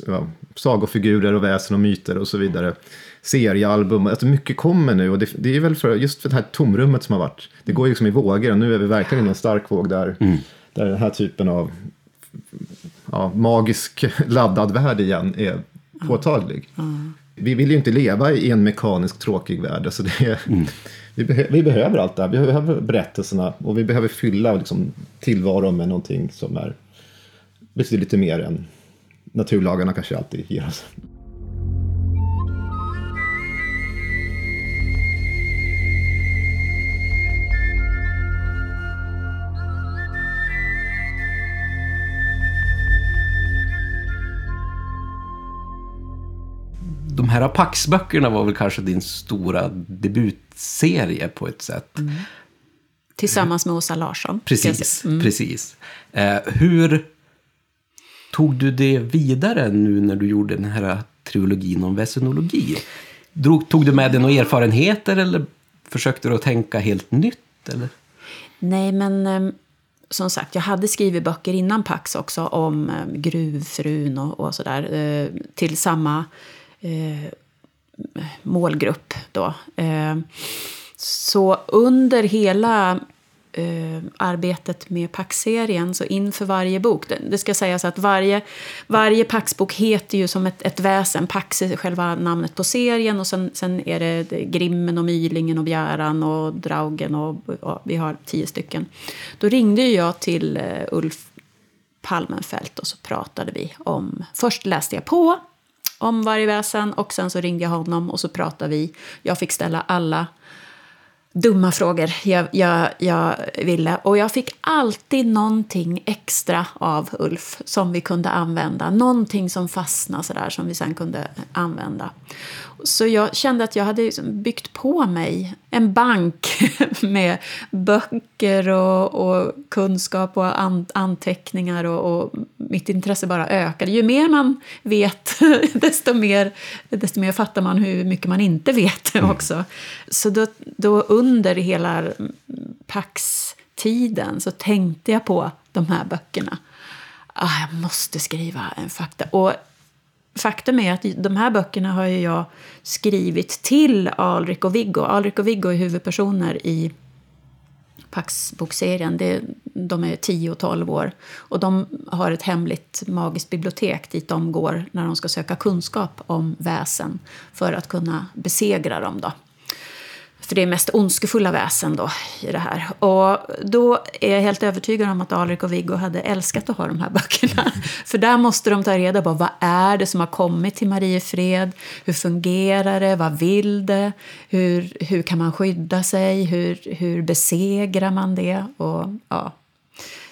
ja, sagofigurer och väsen och myter och så vidare. Seriealbum, alltså mycket kommer nu och det, det är väl för just för det här tomrummet som har varit. Det går ju liksom i vågor och nu är vi verkligen i en stark våg där, där den här typen av ja, magisk laddad värld igen är påtaglig. Vi vill ju inte leva i en mekanisk tråkig värld. Alltså det är, vi, behö, vi behöver allt det här. Vi behöver berättelserna och vi behöver fylla liksom, tillvaron med någonting som är betydligt lite mer än naturlagarna kanske alltid ger oss. De här Pax-böckerna var väl kanske din stora debutserie på ett sätt. Tillsammans med Åsa Larsson. Precis, säga. precis. Eh, hur tog du det vidare nu när du gjorde den här trilogin om väsenologi? Drog, tog du med dig några erfarenheter eller försökte du att tänka helt nytt? Eller? Nej, men eh, som sagt, jag hade skrivit böcker innan Pax också om eh, gruvfrun och, och sådär. Eh, till samma eh, målgrupp då. Eh, så under hela eh, arbetet med Pax-serien, så inför varje bok, det, det ska sägas att varje, varje Pax-bok heter ju som ett, ett väsen. Pax är själva namnet på serien och sen, sen är det, Grimmen och Mylingen och Bjäran och Draugen och, och vi har tio stycken. Då ringde jag till eh, Ulf Palmenfelt och så pratade vi om, först läste jag på om varje väsen och sen så ringde jag honom och så pratade vi. Jag fick ställa alla dumma frågor jag, jag, jag ville. Och jag fick alltid någonting extra av Ulf som vi kunde använda. Någonting som fastnade sådär som vi sen kunde använda. Så jag kände att jag hade liksom byggt på mig en bank (laughs) med böcker och, och kunskap och an, anteckningar och, och mitt intresse bara ökade. Ju mer man vet, (laughs) desto mer, desto mer fattar man hur mycket man inte vet också. Så då, då under hela Pax-tiden så tänkte jag på de här böckerna. Ah, jag måste skriva en fakta. Och faktum är att de här böckerna har ju jag skrivit till Alrik och Viggo. Alrik och Viggo är huvudpersoner i Pax-bokserien. De är 10 och 12 år. Och de har ett hemligt magiskt bibliotek dit de går när de ska söka kunskap om väsen för att kunna besegra dem. Då. För det är mest ondskefulla väsen då i det här. Och då är jag helt övertygad om att Alrik och Viggo hade älskat att ha de här böckerna. (laughs) För där måste de ta reda på vad är det som har kommit till Mariefred? Hur fungerar det? Vad vill det? Hur, hur kan man skydda sig? Hur, hur besegrar man det? Och, ja.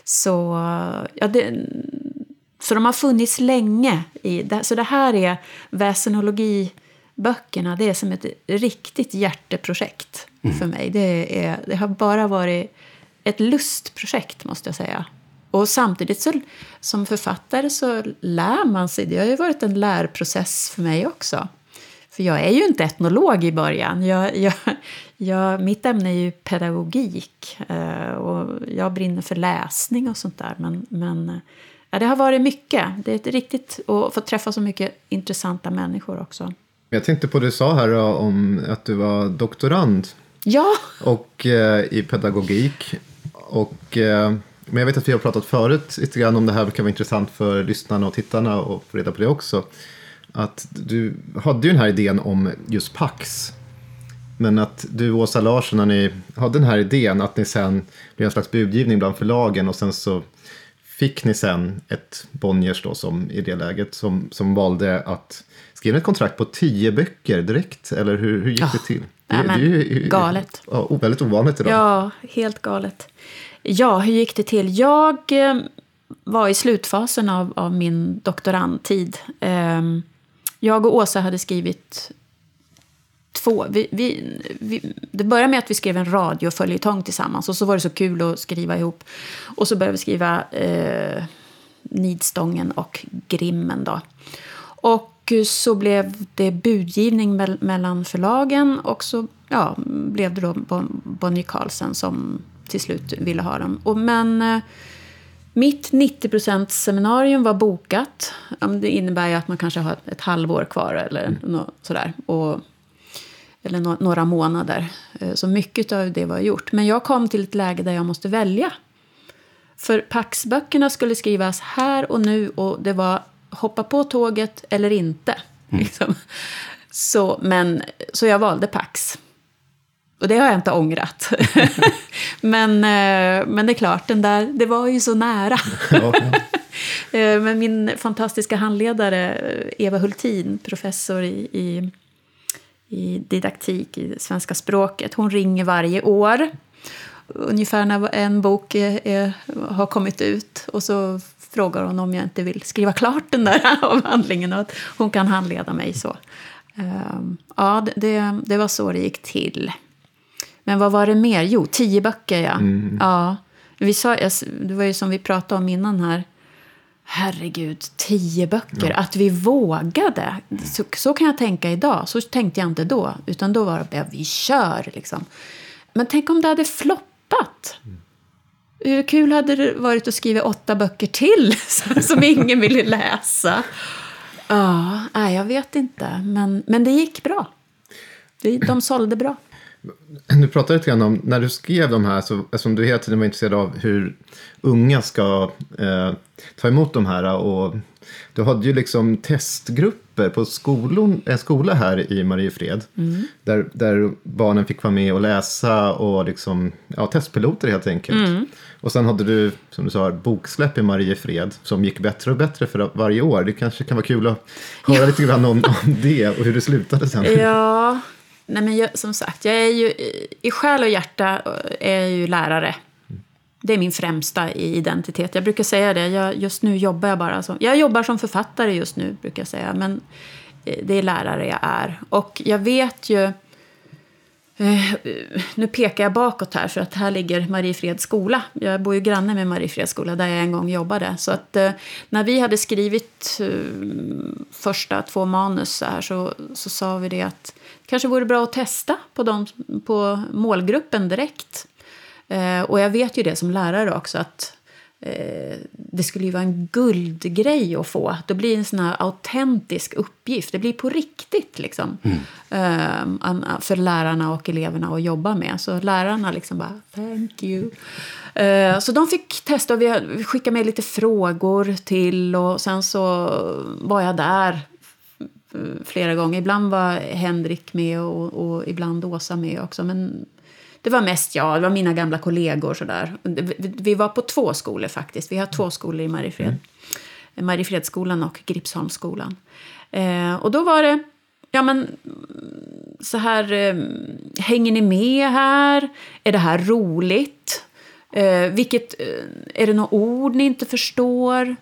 Så, ja, det, så de har funnits länge. I, så det här är väsenologi böckerna det är som ett riktigt hjärteprojekt mm. för mig. Det, är, det har bara varit ett lustprojekt, måste jag säga. Och samtidigt så, som författare så lär man sig. Det har ju varit en lärprocess för mig också. För jag är ju inte etnolog i början. Jag, jag, jag, mitt ämne är ju pedagogik. Eh, och jag brinner för läsning och sånt där. Men, men ja, det har varit mycket. Det är ett riktigt... Och få träffa så mycket intressanta människor också. Jag tänkte på det du sa här om att du var doktorand. Ja. Och eh, i pedagogik. Och, eh, men jag vet att vi har pratat förut lite grann om det här. Det kan vara intressant för lyssnarna och tittarna att få reda på det också. Att du hade ju den här idén om just Pax. Men att du och Åsa Larsson, när ni hade den här idén, att ni sen blev en slags budgivning bland förlagen och sen så fick ni sen ett Bonniers då som i det läget som, som valde att skriva ett kontrakt på tio böcker direkt? Eller hur, hur gick oh, det till? Det, det är ju galet. Ja, väldigt ovanligt idag. Ja, helt galet. Ja, hur gick det till? Jag eh, var i slutfasen av, av min doktorandtid. Eh, jag och Åsa hade skrivit två. Vi, vi, vi, det började med att vi skrev en radioföljetong tillsammans. Och så var det så kul att skriva ihop. Och så började vi skriva eh, Nidstången och Grimmen. Då. Och så blev det budgivning me mellan förlagen. Och så ja, blev det då Bonnie Carlsen som till slut ville ha dem. Och, men eh, mitt 90% seminarium var bokat. Det innebär ju att man kanske har ett halvår kvar eller mm. sådär. Och eller no några månader. Eh, så mycket av det var gjort. Men jag kom till ett läge där jag måste välja. För Pax-böckerna skulle skrivas här och nu och det var hoppa på tåget eller inte. Mm. Liksom. Så, men, så jag valde Pax. Och det har jag inte ångrat. (laughs) men, eh, men det är klart, den där, det var ju så nära. (laughs) Eh, men min fantastiska handledare Eva Hultin, professor i, i i didaktik i svenska språket. Hon ringer varje år, ungefär när en bok är, är, har kommit ut. Och så frågar hon om jag inte vill skriva klart den där (laughs) avhandlingen och att hon kan handleda mig så. Um, ja, det, det var så det gick till. Men vad var det mer? Jo, tio böcker, ja. Mm. ja. Vi sa, det var ju som vi pratade om innan här herregud, tio böcker. Ja. Att vi vågade. Så, så, kan jag tänka idag. Så tänkte jag inte då. Utan då var det, ja, vi kör liksom. Men tänk om det hade floppat. Mm. Hur kul hade det varit att skriva åtta böcker till (laughs) som ingen ville läsa? Ja, nej, jag vet inte. Men, men det gick bra. De sålde bra. Du pratade lite grann om, när du skrev de här, så, eftersom du hela tiden var intresserad av hur unga ska eh, ta emot de här. Och du hade ju liksom testgrupper på skolon, en skola här i Mariefred. Mm. Där, där barnen fick vara med och läsa och liksom, ja, testpiloter helt enkelt. Mm. Och sen hade du, som du sa, boksläpp i Mariefred som gick bättre och bättre för varje år. Det kanske kan vara kul att höra ja. lite grann om, om det och hur det slutade sen. Ja, Nej, men jag, som sagt, jag är ju, i själ och hjärta är jag ju lärare. Det är min främsta identitet. Jag brukar säga det. Jag, just nu jobbar jag bara som... Jag jobbar som författare just nu, brukar jag säga. Men eh, det är lärare jag är. Och jag vet ju... Eh, nu pekar jag bakåt här, för att här ligger Mariefreds skola. Jag bor ju granne med Mariefreds skola, där jag en gång jobbade. Så att eh, när vi hade skrivit första två manus så, här, så, så sa vi det att kanske vore bra att testa på, dem, på målgruppen direkt. Eh, och jag vet ju det som lärare också att eh, det skulle ju vara en guldgrej att få. Det blir en sån här autentisk uppgift. Det blir på riktigt liksom. Mm. Eh, för lärarna och eleverna att jobba med. Så lärarna liksom bara, thank you. Eh, så de fick testa och vi skickade med lite frågor till och sen så var jag där flera gånger. Ibland var Henrik med och, och ibland Åsa med också. Men det var mest jag, det var mina gamla kollegor. Sådär. Vi var på två skolor faktiskt. Vi har två skolor i Mariefred. Mm. Mariefredsskolan och Gripsholmsskolan. Eh, och då var det, ja men så här, eh, hänger ni med här? Är det här roligt? Eh, vilket, eh, är det några ord ni inte förstår?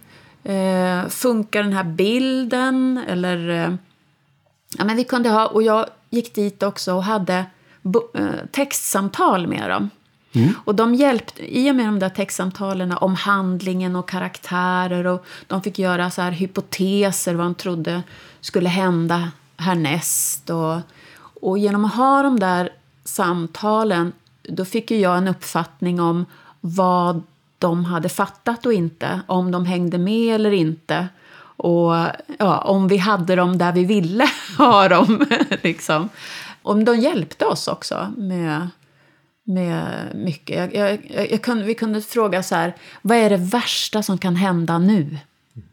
Eh, funkar den här bilden? Eller, eh, ja men vi kunde ha, och jag gick dit också och hade textsamtal med dem. Mm. Och de hjälpte, I och med de där textsamtalen om handlingen och karaktärer och de fick göra så här hypoteser vad de trodde skulle hända härnäst. Och, och genom att ha de där samtalen då fick ju jag en uppfattning om vad de hade fattat och inte. Om de hängde med eller inte. Och ja, om vi hade dem där vi ville (laughs) ha dem. (laughs) liksom. Och de hjälpte oss också med, med mycket. Jag, jag, jag kunde, vi kunde fråga så här, vad är det värsta som kan hända nu?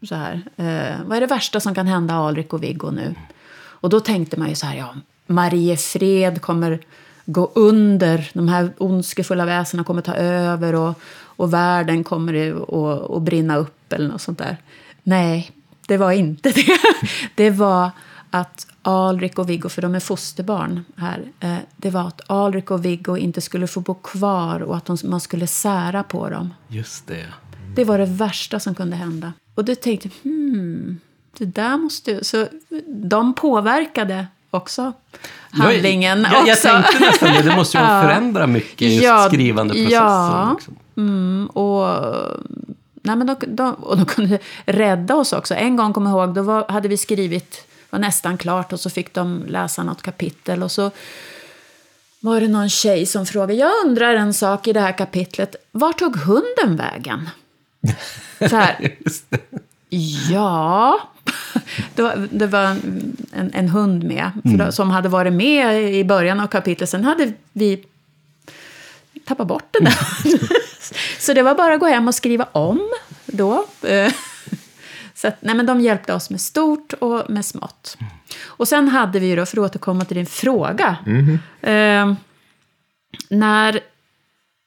Så här, eh, vad är det värsta som kan hända Alrik och Viggo nu? Och då tänkte man ju så här, ja, Mariefred kommer gå under, de här ondskefulla väsena kommer ta över och, och världen kommer att, brinna upp eller något sånt där. Nej, det var inte det. (laughs) Det var att Alrik och Viggo, för de är fosterbarn här, eh, det var att Alrik och Viggo inte skulle få bo kvar och att man skulle sära på dem. Just det. Det var det värsta som kunde hända. Och du tänkte, hmm, det där måste... Så de påverkade också handlingen. Jag, jag, jag tänkte nästan det, det måste ju (laughs) förändra mycket, just ja, skrivandeprocessen. Ja, liksom. mm, och... Nej, men de, de, och de kunde rädda oss också. En gång, kom jag ihåg, då var, hade vi skrivit var nästan klart och så fick de läsa något kapitel. Och så var det någon tjej som frågade, jag undrar en sak i det här kapitlet, var tog hunden vägen? (laughs) Så här, ja, det var en, en hund med, mm. som hade varit med i början av kapitlet. Sen hade vi tappat bort den där. (laughs) så det var bara att gå hem och skriva om då. (laughs) Så att, nej, men de hjälpte oss med stort och med smått. Och sen hade vi då, för att återkomma till din fråga. Mm. Eh, när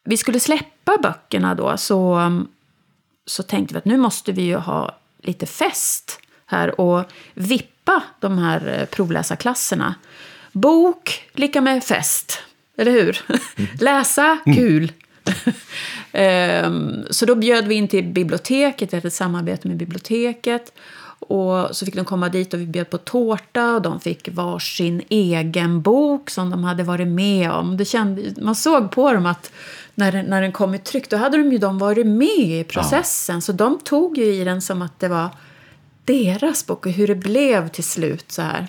vi skulle släppa böckerna då så, så tänkte vi att nu måste vi ju ha lite fest här och vippa de här eh, provläsarklasserna. Bok lika med fest, eller hur? Mm. (laughs) Läsa, kul. Ehm, så då bjöd vi in till biblioteket, vi hade ett samarbete med biblioteket. Och så fick de komma dit och vi bjöd på tårta och de fick varsin egen bok som de hade varit med om. Det kände, man såg på dem att när, när den kom i tryck då hade de ju de varit med i processen. Ja. Så de tog ju i den som att det var deras bok och hur det blev till slut. så här.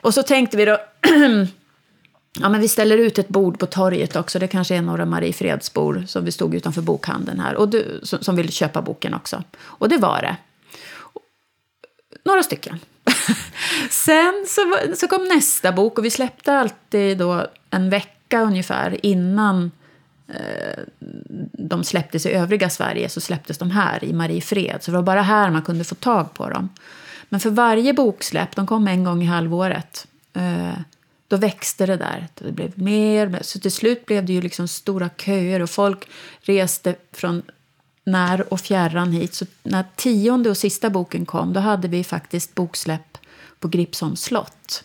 Och så tänkte vi då (clears throat) Ja, men vi ställer ut ett bord på torget också. Det kanske är några Mariefredsbor som vi stod utanför bokhandeln här och du, som, som vill köpa boken också. Och det var det. Några stycken. (laughs) Sen så, så kom nästa bok och vi släppte alltid då en vecka ungefär innan eh, de släpptes i övriga Sverige så släpptes de här i Mariefred. Så det var bara här man kunde få tag på dem. Men för varje boksläpp, de kom en gång i halvåret, eh, då växte det där. Det blev mer, så till slut blev det ju liksom stora köer och folk reste från när och fjärran hit. Så när tionde och sista boken kom då hade vi faktiskt boksläpp på Gripsholms slott.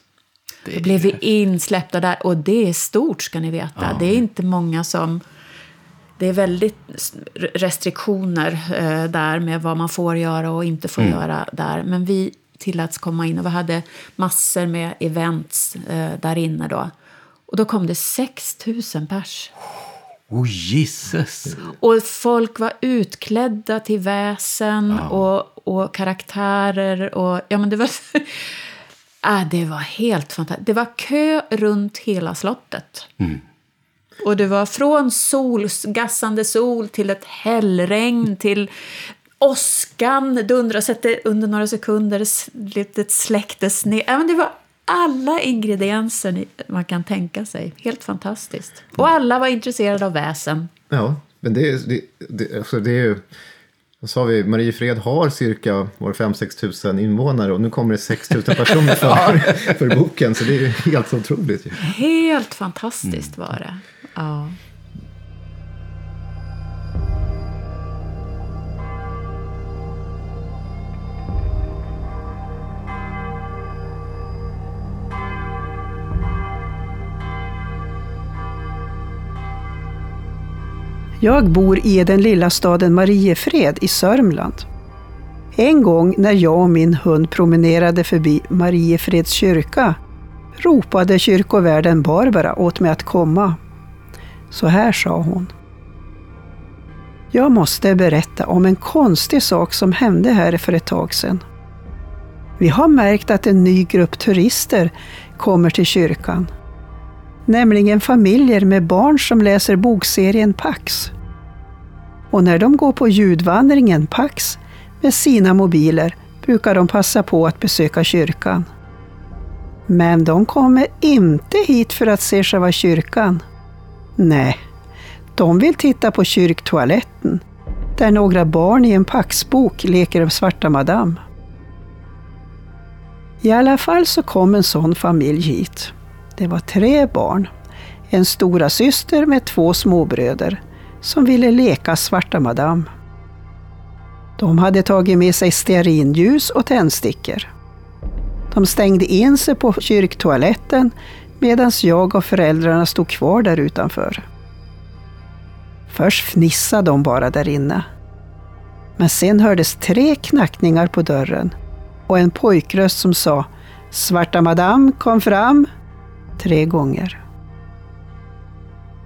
Det då blev vi insläppta där och det är stort ska ni veta. Ja. Det är inte många som... Det är väldigt restriktioner eh, där med vad man får göra och inte får mm. göra där. Men vi tilläts komma in och vi hade massor med events eh, där inne då. Och då kom det 6 000 pers. Oh, Jesus! Och folk var utklädda till väsen ja. och, och karaktärer. Och, ja, men det, var, ah, (laughs) det var helt fantastiskt. Det var kö runt hela slottet. Mm. Och det var från sol, gassande sol till ett hällregn till åskan dundras under några sekunder, litet släcktes ner. Men det var alla ingredienser man kan tänka sig. Helt fantastiskt. Och alla var intresserade av väsen. Ja, men det, det, det, alltså det är ju... Vad sa vi? Mariefred har cirka 5-6 tusen invånare och nu kommer det 6 000 personer (laughs) för, för boken. Så det är helt otroligt. Helt fantastiskt var det. Ja. Jag bor i den lilla staden Mariefred i Sörmland. En gång när jag och min hund promenerade förbi Mariefreds kyrka ropade kyrkovärden Barbara åt mig att komma. Så här sa hon. Jag måste berätta om en konstig sak som hände här för ett tag sedan. Vi har märkt att en ny grupp turister kommer till kyrkan nämligen familjer med barn som läser bokserien Pax. Och när de går på ljudvandringen Pax med sina mobiler brukar de passa på att besöka kyrkan. Men de kommer inte hit för att se själva kyrkan. Nej, de vill titta på kyrktoaletten där några barn i en Paxbok leker Svarta Madame. I alla fall så kom en sån familj hit. Det var tre barn. En stora syster med två småbröder som ville leka Svarta Madame. De hade tagit med sig stearinljus och tändstickor. De stängde in sig på kyrktoaletten medan jag och föräldrarna stod kvar där utanför. Först fnissade de bara där inne. Men sen hördes tre knackningar på dörren och en pojkröst som sa ”Svarta madam, kom fram!” Tre gånger.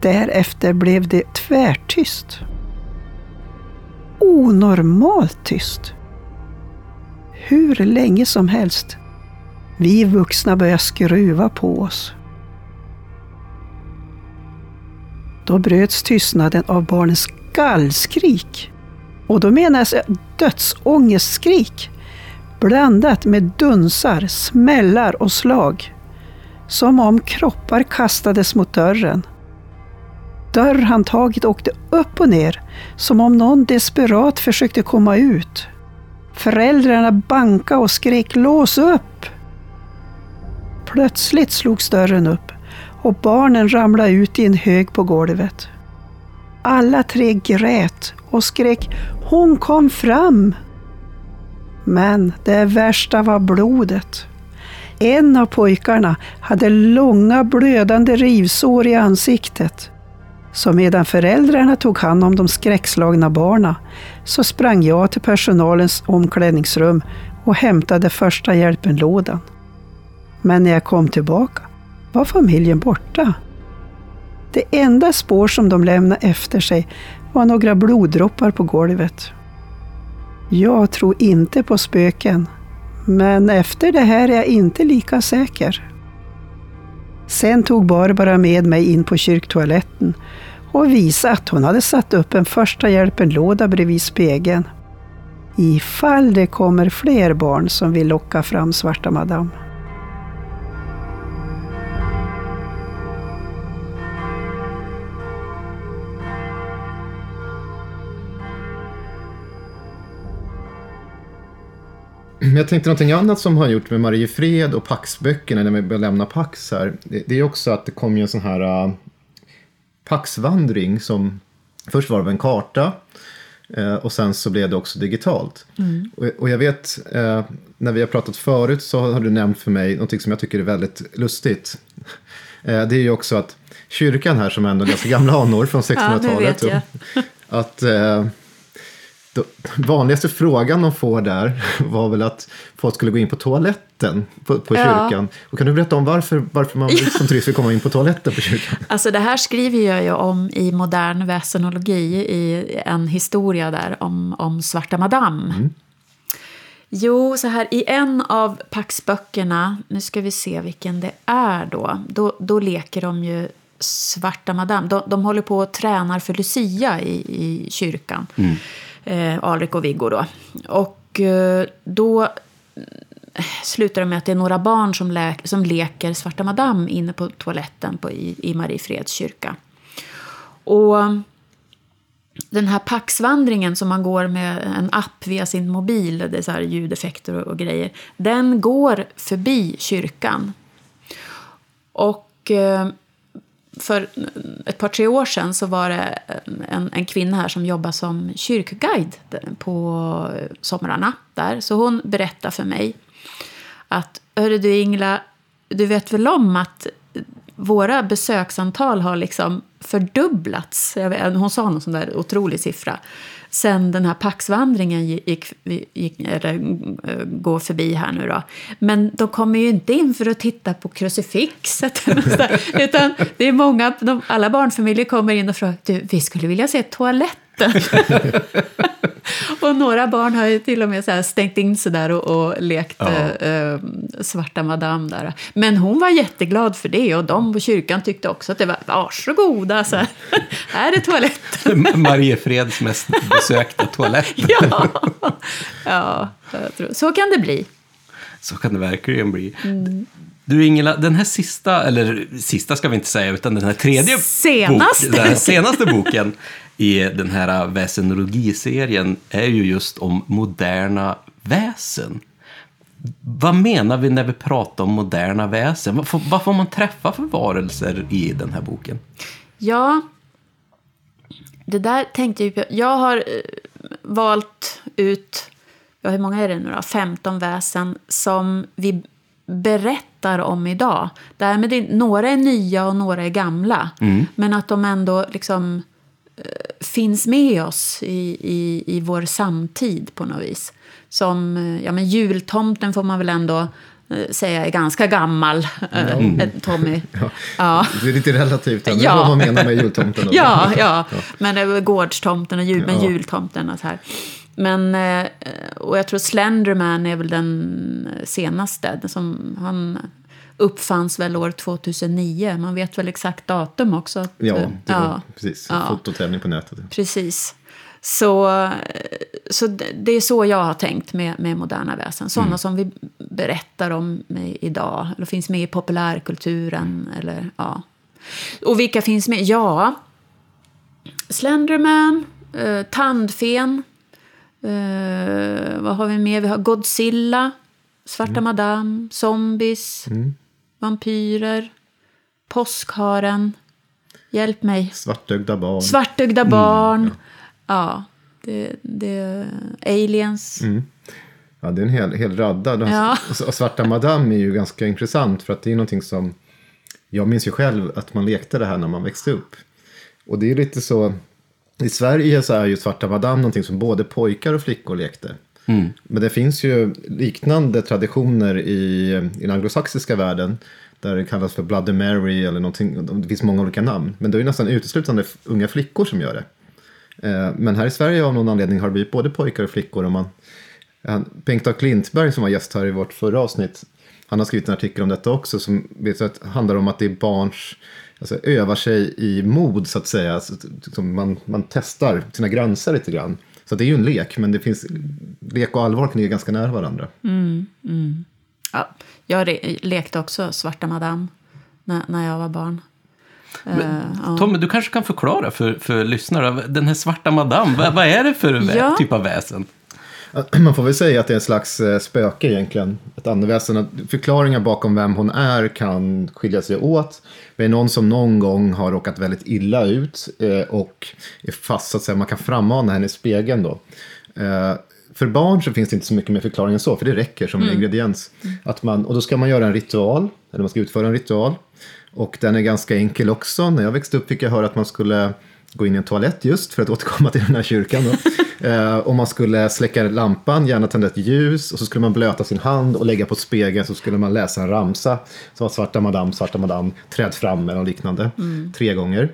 Därefter blev det tvärtyst. Onormalt tyst. Hur länge som helst. Vi vuxna började skruva på oss. Då bröts tystnaden av barnens gallskrik. Och då menas dödsångestskrik blandat med dunsar, smällar och slag. Som om kroppar kastades mot dörren. Dörrhandtaget åkte upp och ner, som om någon desperat försökte komma ut. Föräldrarna bankade och skrek ”lås upp”. Plötsligt slogs dörren upp och barnen ramlade ut i en hög på golvet. Alla tre grät och skrek ”Hon kom fram!” Men det värsta var blodet. En av pojkarna hade långa blödande rivsår i ansiktet. Så medan föräldrarna tog hand om de skräckslagna barna så sprang jag till personalens omklädningsrum och hämtade första hjälpen-lådan. Men när jag kom tillbaka var familjen borta. Det enda spår som de lämnade efter sig var några bloddroppar på golvet. Jag tror inte på spöken, men efter det här är jag inte lika säker. Sen tog Barbara med mig in på kyrktoaletten och visade att hon hade satt upp en första hjälpen-låda bredvid spegeln. Ifall det kommer fler barn som vill locka fram Svarta Madame. Madam. Jag tänkte någonting annat som har gjort med Mariefred och Paxböckerna när vi börjar lämna Pax här. Det, det är också att det kom ju en sån här uh, Paxvandring som först var det en karta uh, och sen så blev det också digitalt. Mm. Och, och, jag vet, uh, när vi har pratat förut så har du nämnt för mig någonting som jag tycker är väldigt lustigt. (laughs) det är ju också att kyrkan här som ändå är ganska gamla anor från 1600-talet. ja, (laughs) att vanligaste frågan de får där var väl att folk skulle gå in på toaletten på, på ja. kyrkan. Och kan du berätta om varför, varför man (laughs) som turist vill komma in på toaletten på kyrkan? Alltså det här skriver jag ju om i modern väsenologi i en historia där om, om Svarta Madam. Mm. Jo, så här i en av Pax böckerna, nu ska vi se vilken det är då, då, då leker de ju Svarta Madame. De, de håller på och tränar för Lucia i, i kyrkan. Eh, Alrik och Viggo då. Och eh, då eh, slutar det med att det är några barn som, lä- som leker Svarta Madame inne på toaletten på, i, i Mariefreds kyrka. Och den här Paxvandringen som man går med en app via sin mobil, det är så här ljudeffekter och, och grejer, den går förbi kyrkan. Och eh, för ett par, tre år sedan så var det eh, en, en kvinna här som jobbar som kyrkguide på somrarna där. Så hon berättade för mig att, hörru du Ingela, du vet väl om att våra besöksantal har liksom fördubblats. Jag vet, hon sa någon sån där otrolig siffra. Sen den här Paxvandringen gick, gick, eller, eh, går förbi här nu då. Men de kommer ju inte in för att titta på krucifixet. (laughs) utan det är många, de, alla barnfamiljer kommer in och frågar du, vi skulle vilja se toaletten. (laughs) och några barn har ju till och med så stängt in sig där och, och lekt ja. äh, svarta madam där. Men hon var jätteglad för det och de på kyrkan tyckte också att det var varsågoda, så här, (laughs) här är toaletten. (laughs) Mariefreds mest besökta toalett. ja, ja tror, så kan det bli. Så kan det verkligen bli. Mm. Du Ingela, den här sista, eller sista ska vi inte säga, utan den här tredje senaste, bok, den här senaste boken i den här väsenologiserien är ju just om moderna väsen. Vad menar vi när vi pratar om moderna väsen? Vad får, vad får man träffa för varelser i den här boken? Ja, det där tänkte jag på. Jag har valt ut, ja, hur många är det nu då? 15 väsen som vi berättar om idag. Därmed är, några är nya och några är gamla. Mm. Men att de ändå liksom finns med oss i, i, i vår samtid på något vis. Som, ja men jultomten får man väl ändå säga är ganska gammal, mm. Tommy. (laughs) Ja. ja. Det är lite relativt, ja. vad man menar med jultomten. ja, (laughs) ja, ja, men gårdstomten och jul, men jultomten och så här. Men, och jag tror Slenderman är väl den senaste. Som han uppfanns väl år 2009. Man vet väl exakt datum också. Att, ja, det ja, precis. Ja, Fototävling på nätet. Precis. Så, så det är så jag har tänkt med, med moderna väsen. Sådana mm. som vi berättar om idag. Eller finns med i populärkulturen. Eller, ja. Och vilka finns med? Ja, Slenderman, eh, Tandfen. Eh, vad har vi mer? Vi har Godzilla, Svarta mm. Madame, Zombies. Mm vampyrer, påskharen, hjälp mig. Svartögda barn. Svartögda mm, barn. Mm, ja, ja det, det, aliens. Mm. Ja, det är en hel, hel radda. Ja. Och Svarta Madame är ju ganska intressant för att det är någonting som jag minns ju själv att man lekte det här när man växte upp. Och det är lite så, i Sverige så är ju Svarta Madame någonting som både pojkar och flickor lekte. Mm. Men det finns ju liknande traditioner i, i den anglosaxiska världen. Där det kallas för Bloody Mary eller någonting. Det finns många olika namn. Men det är ju nästan uteslutande unga flickor som gör det. Eh, men här i Sverige av någon anledning har det blivit både pojkar och flickor. Och man, Bengt A. Klintberg som var gäst här i vårt förra avsnitt. Han har skrivit en artikel om detta också som vet, handlar om att det är barns alltså, övar sig i mod så att säga. Alltså, man, man testar sina gränser lite grann. Så det är ju en lek, men det finns, lek och allvar kan ligga ganska nära varandra. Mm, mm. Ja, jag lekte också Svarta Madame när, när jag var barn. Men, uh, Tommy, du kanske kan förklara för, för lyssnare, den här Svarta Madame, vad, vad är det för ja. typ av väsen? (clears throat) Man får väl säga att det är en slags eh, spöke egentligen. Ett andeväsen. Förklaringar bakom vem hon är kan skilja sig åt. Det är någon som någon gång har råkat väldigt illa ut eh, och är fast så att säga. Man kan frammana henne i spegeln då. Eh, för barn så finns det inte så mycket mer förklaring än så, för det räcker som mm. ingrediens. Att man, och då ska man göra en ritual, eller man ska utföra en ritual. Och den är ganska enkel också. När jag växte upp fick jag höra att man skulle gå in i en toalett just för att återkomma till den här kyrkan. (laughs) Eh, och man skulle släcka lampan, gärna tända ett ljus och så skulle man blöta sin hand och lägga på spegeln så skulle man läsa en ramsa som var Svarta Madame, Svarta Madame, träd fram eller liknande mm. tre gånger.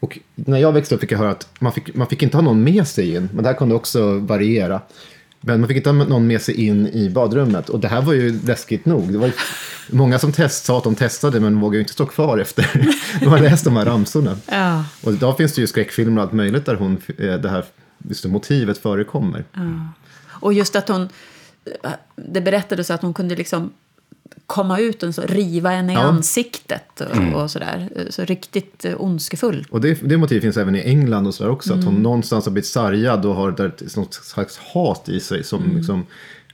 Och när jag växte upp fick jag höra att man fick, man fick inte ha någon med sig in, men det här kunde också variera. Men man fick inte ha någon med sig in i badrummet. Och det här var ju läskigt nog. Det var många som test, sa att de testade men vågade inte stå kvar efter (laughs) de har läst de här ramsorna. Ja. Och idag finns det ju skräckfilmer och allt möjligt där hon, eh, det här just det, motivet förekommer. Och just att hon... Det berättades att hon kunde liksom komma ut och så riva henne i Ja. ansiktet och, och sådär. Så riktigt eh, ondskefull. Och det, det motivet finns även i England och sådär också. Att hon någonstans har blivit sargad och har där ett, något slags hat i sig. Som liksom,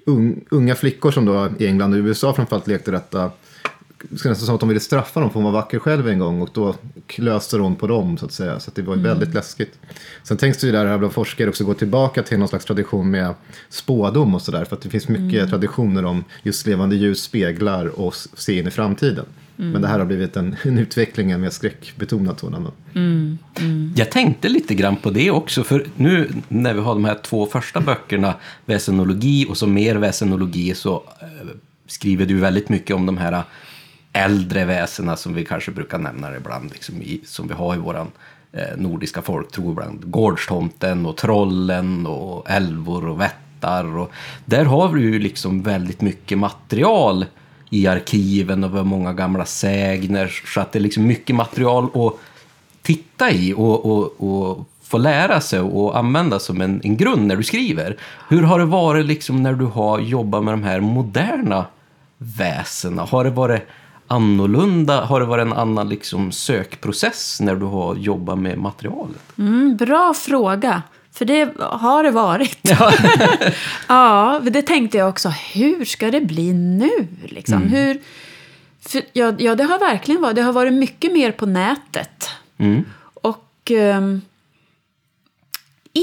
un, unga flickor som då i England och USA framförallt lekte detta. Det ska nästan som att de ville straffa dem för hon var vacker själv en gång. Och då klöste hon på dem så att säga. Så att det var ju väldigt läskigt. Sen tänks det ju där här bland forskare också gå tillbaka till någon slags tradition med spådom och sådär. För att det finns mycket traditioner om just levande ljus speglar och se in i framtiden. Men det här har blivit en, en utveckling, en mer skräckbetonad sådan. då. Jag tänkte lite grann på det också, för nu när vi har de här två första böckerna, väsenologi och så mer väsenologi, så eh, skriver du väldigt mycket om de här äldre väsena som vi kanske brukar nämna ibland, liksom i, som vi har i våran eh, nordiska folktro ibland. Gårdstomten och trollen och älvor och vättar. Och där har vi ju liksom väldigt mycket material i arkiven och vi har många gamla sägner. Så att det är liksom mycket material att titta i och, och, och få lära sig och använda som en, en grund när du skriver. Hur har det varit liksom när du har jobbat med de här moderna väsena? Har det varit annorlunda? Har det varit en annan liksom sökprocess när du har jobbat med materialet? Mm, bra fråga. För det har det varit. Ja, (laughs) det tänkte jag också. Hur ska det bli nu? Liksom? Hur, för, ja, ja, det har verkligen varit. Det har varit mycket mer på nätet. Mm. Och ehm,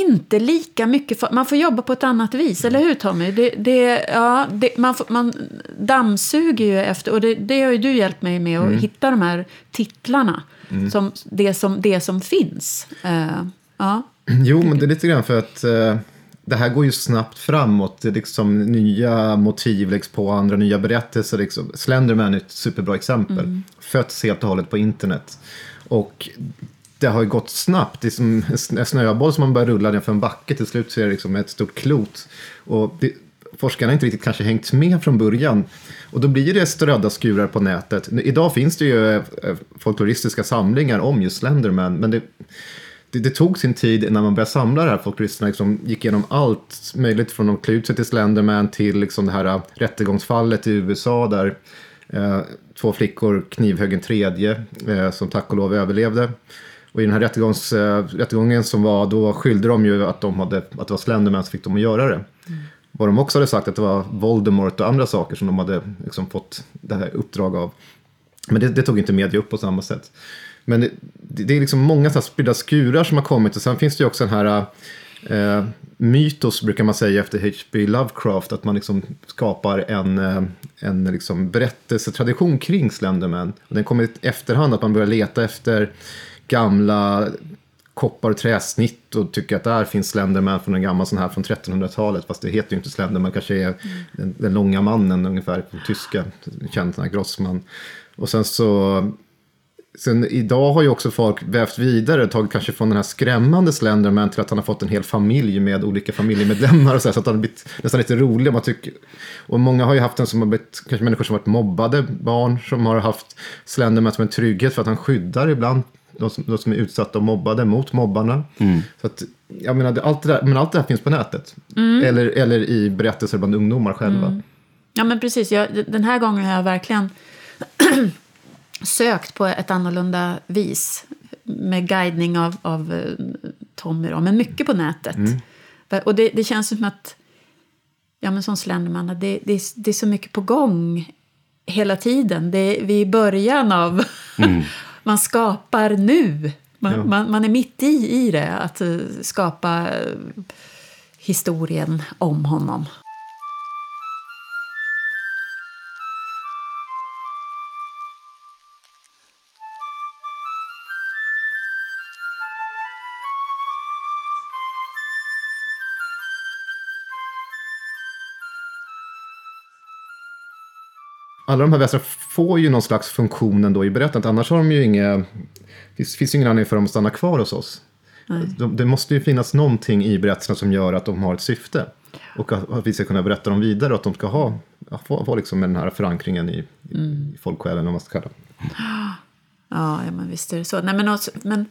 inte lika mycket. för- Man får jobba på ett annat vis, eller hur Tommy? Det, det, ja, det, man, får, man dammsuger ju efter, och det, det har ju du hjälpt mig med, att hitta de här titlarna. Som, det, som, det som finns. Eh, ja. Jo, men det är lite grann för att eh, det här går ju snabbt framåt. Det är liksom nya motiv läggs på, andra nya berättelser. Liksom. Slenderman är ett superbra exempel. Fötts helt och hållet på internet. Och det har ju gått snabbt. Det är som en snöboll som man börjar rulla ner för en backe. Till slut så är det liksom ett stort klot. Och det, forskarna har inte riktigt kanske hängt med från början. Och då blir det strödda skurar på nätet. Idag finns det ju eh, eh, folkloristiska samlingar om just Slenderman. Men det, det, det tog sin tid innan man började samla det här. Folkloristerna liksom gick igenom allt möjligt från att klä ut sig till Slenderman till liksom det här eh, rättegångsfallet i USA där eh, två flickor knivhögg en tredje eh, som tack och lov överlevde. Och i den här rättegångs, eh, rättegången som var, då skyllde de ju att, de hade, att det var Slenderman som fick dem att göra det. Vad de också hade sagt att det var Voldemort och andra saker som de hade liksom fått det här uppdrag av. Men det, det tog inte media upp på samma sätt. Men det, det är liksom många så spridda skurar som har kommit och sen finns det ju också den här eh, mytos brukar man säga efter H.P. Lovecraft att man liksom skapar en, eh, en liksom berättelsetradition kring Slenderman. Och den kommer i efterhand att man börjar leta efter gamla koppar och träsnitt och tycker att där finns Slenderman från en gammal sån här från 1300-talet. Fast det heter ju inte Slenderman, kanske är den, den långa mannen ungefär på tyska, känd sån här Grossman. Och sen så Sen idag har ju också folk vävt vidare, tagit kanske från den här skrämmande Slenderman till att han har fått en hel familj med olika familjemedlemmar och så, här, så att han har blivit nästan lite rolig. Man tycker, och många har ju haft en som har blivit, kanske människor som har varit mobbade, barn som har haft Slenderman som en trygghet för att han skyddar ibland de som, de som är utsatta och mobbade mot mobbarna. Så att, jag menar, allt det där, men allt det här finns på nätet. Eller, eller i berättelser bland ungdomar själva. Ja, men precis. Jag, den här gången har jag verkligen (clears throat) sökt på ett annorlunda vis med guidning av, av eh, Tommy, då, men mycket på nätet. Och det, det känns som att, ja men som Slenderman, att det, det, är, det är så mycket på gång hela tiden. Det är, vi är i början av, (laughs) man skapar nu. Man, Ja. man, man är mitt i, i det, att eh, skapa eh, historien om honom. Alla de här väsarna får ju någon slags funktion ändå i berättandet. Annars har de ju inga... Det finns, finns ju ingen anledning för dem att stanna kvar hos oss. De, det måste ju finnas någonting i berättelserna som gör att de har ett syfte. Och att, att vi ska kunna berätta dem vidare och att de ska ha, få, få liksom den här förankringen i, i folksjälen, om man ska kalla det. Ja, ja men visst är det så. Nej, men, också, men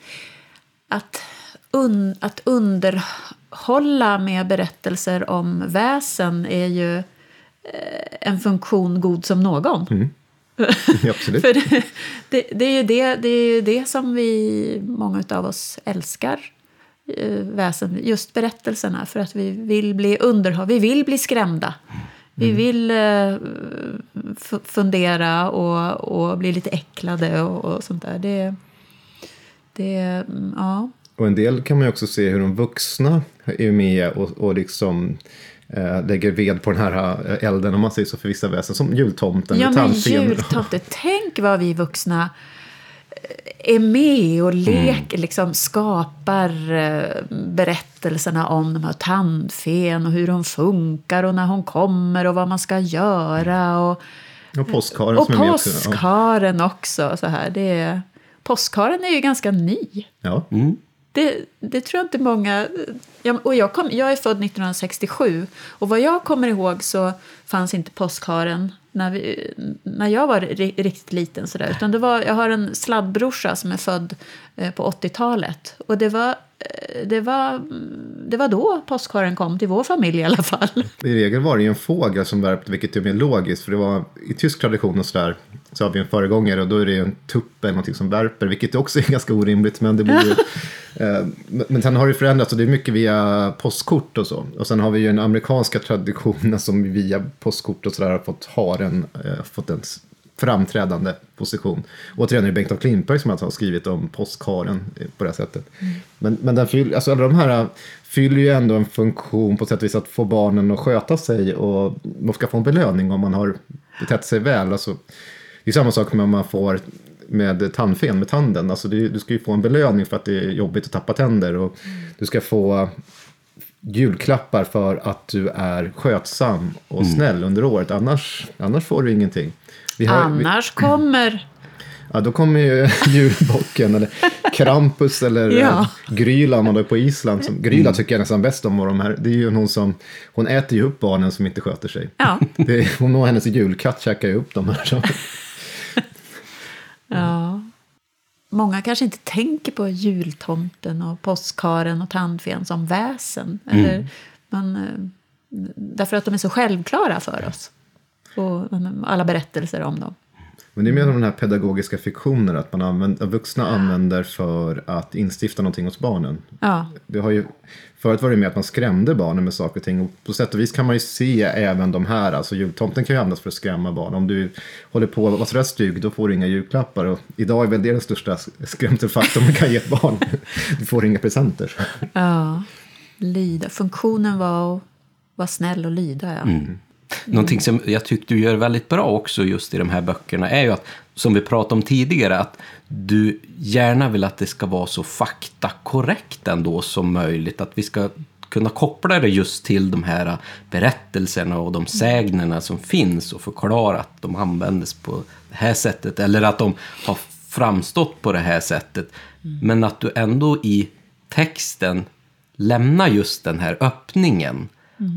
att, un, att underhålla med berättelser om väsen är ju en funktion god som någon. (laughs) Ja, absolut. För det, det, det, är ju det, det är det som vi, många av oss älskar eh, väsen, just berättelserna. För att vi vill bli underhåll, vi vill bli skrämda. Vi vill eh, fundera och, och bli lite äcklade och, och sånt där. Det, det, mm, ja. Och en del kan man ju också se hur de vuxna är med och, och liksom eh, lägger ved på den här eh, elden, om man säger så, för vissa väsen. Som jultomten, Ja, men tandfen. jultomte, tänk vad vi vuxna eh, är med och leker, liksom skapar berättelserna om de här tandfen och hur de funkar och när hon kommer och vad man ska göra. Och, Och påskharen och som är med också. Ja. påskharen också. Så här. Det är, påskharen är ju ganska ny. Ja. Det, det tror jag inte många... Ja, och jag, kom, jag är född 1967 och vad jag kommer ihåg så fanns inte påskharen när, vi, när jag var ri, riktigt liten. Sådär. Utan det var, jag har en sladdbrorsa som är född eh, på 80-talet. Och det var, det, var, det var då påskharen kom till vår familj i alla fall. I regel var det ju en fågel som värpte, vilket är mer logiskt. För det var i tysk tradition och sådär, så har vi en föregångare och då är det en tupp eller någonting som värper, vilket också är (laughs) ganska orimligt. Men det borde ju, (laughs) eh, men sen har det förändrats och det är mycket via postkort och så. Och sen har vi ju den amerikanska traditionen som via postkort och sådär har fått haren, eh, fått en framträdande position. Återigen är det Bengt af Klintberg som alltså har skrivit om påskharen på det här sättet. Men, men den fyll, alltså alla de här eh, fyller ju ändå en funktion på sätt och vis att få barnen att sköta sig och de ska få en belöning om man har betett sig väl. Alltså, det är samma sak med om man får med tandfen, med tanden. Alltså det, du ska ju få en belöning för att det är jobbigt att tappa tänder. Och du ska få julklappar för att du är skötsam och snäll under året. Annars, annars får du ingenting. Vi har, vi, Annars kommer... ja, då kommer ju (laughs) julbocken eller Krampus eller Ja. ja. Gryla om man då är på Island. Som, Gryla tycker jag nästan bäst om. De här, det är ju hon som, hon äter ju upp barnen som inte sköter sig. Ja. (laughs) Det är, hon och hennes julkatt käkar ju upp dem här. Så. Ja. Många kanske inte tänker på jultomten och påskharen och tandfen som väsen. Eller, men, eh, därför att de är så självklara för oss. Och alla berättelser om dem. Men det är mer de här pedagogiska fiktionerna, att man använder, vuxna använder för att instifta någonting hos barnen. Ja, Det har ju, förut var det med att man skrämde barnen med saker och ting. Och på sätt och vis kan man ju se även de här. Alltså jultomten kan ju användas för att skrämma barn. Om du håller på att vara sådär stygg, då får du inga julklappar. Och idag är väl det den största skrämselfaktorn man kan ge ett barn. (laughs) Du får inga presenter. ja. Lyda. Funktionen var att vara snäll och lyda. Ja. Någonting som jag tyckte du gör väldigt bra också just i de här böckerna är ju att, som vi pratade om tidigare, att du gärna vill att det ska vara så faktakorrekt ändå som möjligt. Att vi ska kunna koppla det just till de här berättelserna och de sägnerna som finns och förklara att de användes på det här sättet eller att de har framstått på det här sättet. Men att du ändå i texten lämnar just den här öppningen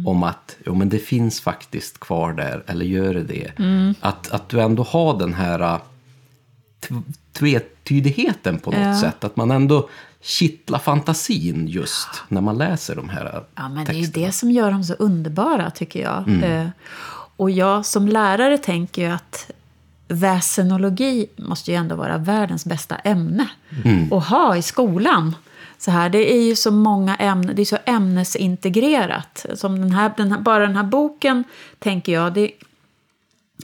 om att jo, men det finns faktiskt kvar där, eller gör det det? Att, att du ändå har den här äh, tv- tvetydigheten på något Ja. sätt. Att man ändå kittlar fantasin just när man läser de här äh, Ja, men det är ju texterna. det som gör dem så underbara, tycker jag. Eh, och jag som lärare tänker ju att väsenologi måste ju ändå vara världens bästa ämne att ha i skolan. Så här, det är ju så många ämnen, det är så ämnesintegrerat. Som den här, den här, bara den här boken, tänker jag, det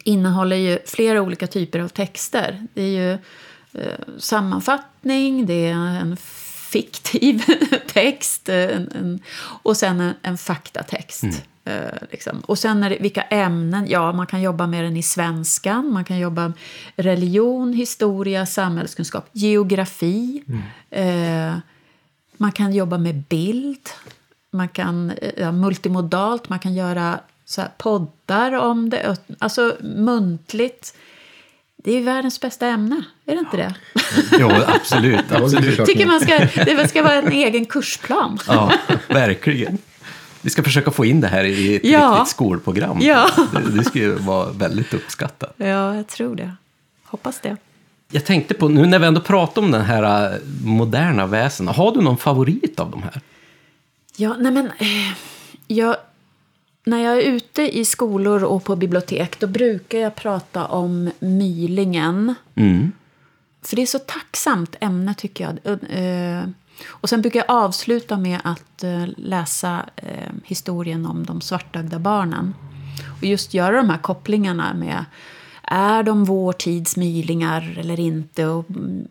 innehåller ju flera olika typer av texter. Det är ju eh, sammanfattning, det är en fiktiv (laughs) text en, en, och sen en, en faktatext. Eh, liksom. Och sen är det, vilka ämnen? Ja, man kan jobba med den i svenskan, man kan jobba med religion, historia, samhällskunskap, geografi. Eh, man kan jobba med bild, man kan eh, ja, multimodalt, man kan göra så här poddar om det, alltså muntligt. det är ju världens bästa ämne, är det inte det? Jo, absolut. absolut. Tycker man ska, det ska vara en egen kursplan. Ja, verkligen. Vi ska försöka få in det här i ett Ja. riktigt skolprogram. Ja. Det, det skulle ju vara väldigt uppskattat. Ja, jag tror det. Hoppas det. Jag tänkte på, nu när vi ändå pratar om den här eh, moderna väsen, har du någon favorit av de här? Ja, nej men... Eh, jag, när jag är ute i skolor och på bibliotek då brukar jag prata om mylingen. Mm. För det är så tacksamt ämne tycker jag. Eh, Och sen brukar jag avsluta med att eh, läsa eh, historien om de svartögda barnen. Och just göra de här kopplingarna med är de vår tids mylingar eller inte? Och mm,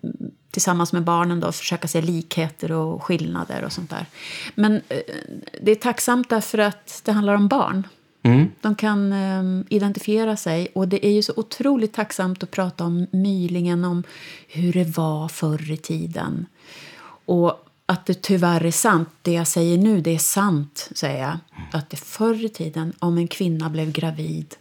tillsammans med barnen då försöka se likheter och skillnader och sånt där. Men eh, det är tacksamt därför att det handlar om barn. Mm. De kan eh, identifiera sig. Och det är ju så otroligt tacksamt att prata om mylingen, om hur det var förr i tiden. Och att det tyvärr är sant. Det jag säger nu, det är sant, säger jag. Att det förr i tiden, om en kvinna blev gravid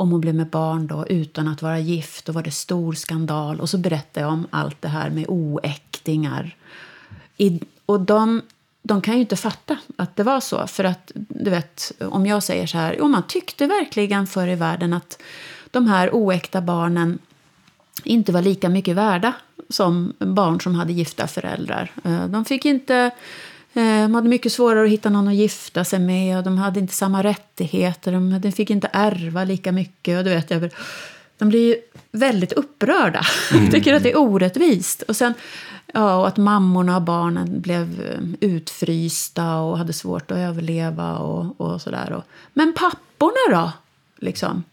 om hon blev med barn då, utan att vara gift, då var det stor skandal. Och så berättade jag om allt det här med oäktingar. I, och de, de kan ju inte fatta att det var så. För att, du vet, om jag säger så här, jo man tyckte verkligen förr i världen att de här oäkta barnen inte var lika mycket värda som barn som hade gifta föräldrar. Eh, de fick inte eh, De hade mycket svårare att hitta någon att gifta sig med och de hade inte samma rättigheter. De, de fick inte ärva lika mycket. Och du vet, jag, de blir ju väldigt upprörda. (laughs) Tycker att det är orättvist. Och sen ja, och att mammorna och barnen blev eh, utfrysta och hade svårt att överleva och, och sådär. Och, Men papporna då? Liksom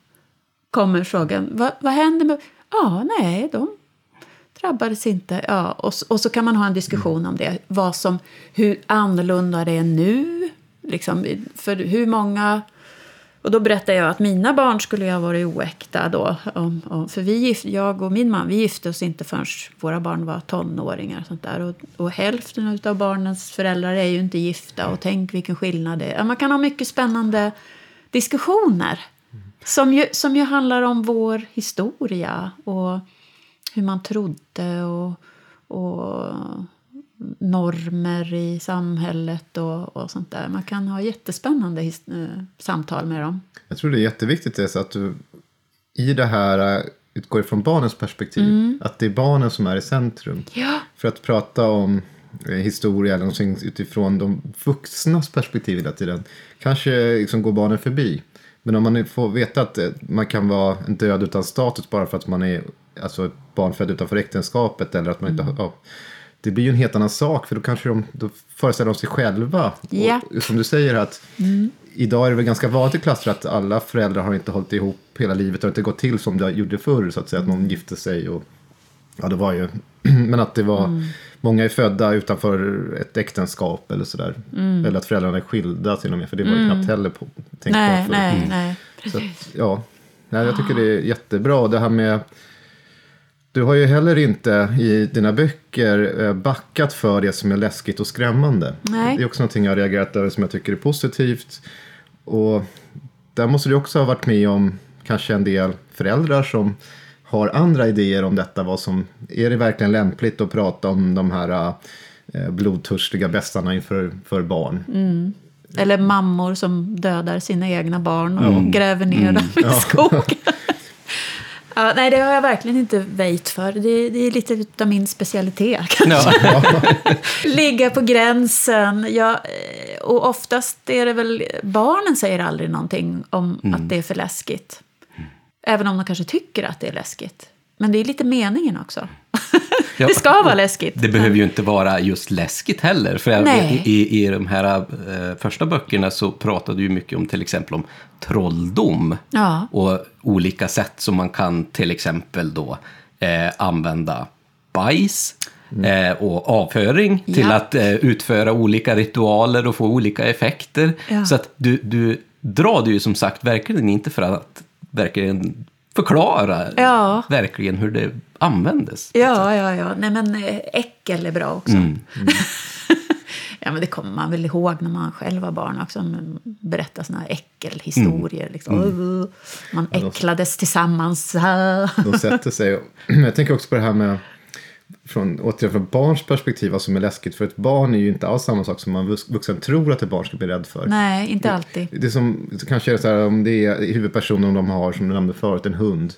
kommer frågan, vad, vad händer med... Ja, nej, de drabbades inte. Ja, och, och så kan man ha en diskussion om det. Vad som, hur annorlunda det är nu. Liksom, för hur många... Och då berättar jag att mina barn skulle ha varit oäkta då. Om, om, för vi, jag och min man, vi gifte oss inte förrän våra barn var tonåringar. Och, sånt där. Och, och hälften av barnens föräldrar är ju inte gifta. Och tänk vilken skillnad det är. Man kan ha mycket spännande diskussioner. Som ju, som ju handlar om vår historia och hur man trodde och, och normer i samhället och, och sånt där. Man kan ha jättespännande eh, samtal med dem. Jag tror det är jätteviktigt det, så att du i det här äh, utgår ifrån barnens perspektiv. Att det är barnen som är i centrum. Ja, För att prata om eh, historia eller någonting utifrån de vuxnas perspektiv hela tiden. Kanske liksom går barnen förbi. Men om man får veta att eh, man kan vara en död utan status bara för att man är alltså, barn född utanför äktenskapet eller att man inte har... Ja, det blir ju en helt annan sak för då kanske de då föreställer de sig själva. Ja. Och, som du säger att idag är det väl ganska vanligt i klasser att alla föräldrar har inte hållit ihop hela livet. Har inte gått till som det gjorde förr så att säga. Att någon gifte sig och Ja, det var ju... (clears throat) Men att det var... Många är födda utanför ett äktenskap eller sådär. Eller att föräldrarna är skilda till och med. För det var ju knappt heller på, tänkbart nej, nej, nej. Så att, ja, nej, jag tycker det är jättebra. Det här med... Du har ju heller inte i dina böcker eh, backat för det som är läskigt och skrämmande. Nej. Det är också någonting jag har reagerat över som jag tycker är positivt. Och där måste du också ha varit med om kanske en del föräldrar som har andra idéer om detta. Vad som, är det verkligen lämpligt att prata om de här eh, blodtörstiga bästarna inför för barn? Mm. Eller mammor som dödar sina egna barn och gräver ner dem i skogen. (laughs) ja, nej, det har jag verkligen inte väjt för. Det, det är lite av min specialitet. (laughs) Ja. (laughs) Ligga på gränsen. Ja, eh, och oftast är det väl... Barnen säger aldrig någonting om att det är för läskigt. Även om de kanske tycker att det är läskigt. Men det är lite meningen också. (laughs) Ja. det ska vara läskigt. Det behöver ju inte vara just läskigt heller. För jag Nej. i, i de här eh, första böckerna så pratade du mycket om till exempel om trolldom. Ja. Och olika sätt som man kan till exempel då eh, använda bajs eh, och avföring till Ja. att eh, utföra olika ritualer och få olika effekter. Ja. Så att du, du drar det ju som sagt verkligen inte för att verkligen förklara Ja. verkligen hur det användes. Ja, ja, ja. Nej, men eh, äckel är bra också. Mm. (laughs) Ja, men det kommer man väl ihåg när man själv var barn också. Berätta såna här äckelhistorier. Mm. Liksom. Mm. Man äcklades tillsammans. (laughs) De sätter sig. (clears throat) Jag tänker också på det här med från, återigen från barns perspektiv vad som är läskigt. För ett barn är ju inte alls samma sak som man vuxen tror att ett barn ska bli rädd för. Nej, inte alltid. Det, det som kanske är så här om det är huvudpersonen de har som du nämnde förut, en hund.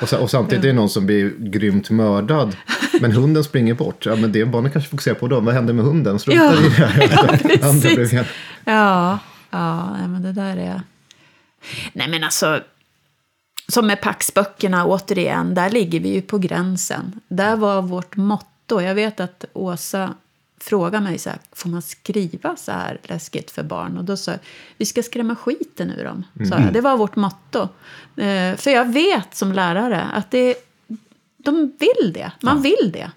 Och, och samtidigt är det någon som blir grymt mördad. Men hunden springer bort. Ja, men det barnet kanske fokuserar på då. Vad händer med hunden? Struntar Ja, i det här. (laughs) ja, precis. Ja, ja men det där är... Nej, men alltså... Som med Paxböckerna, återigen, där ligger vi ju på gränsen. Där var vårt motto. Jag vet att Åsa frågade mig så här, får man skriva så här läskigt för barn? Och då sa jag, vi ska skrämma skiten ur dem. Sa jag. Det var vårt motto. Eh, för jag vet som lärare att det, de vill det. Man vill det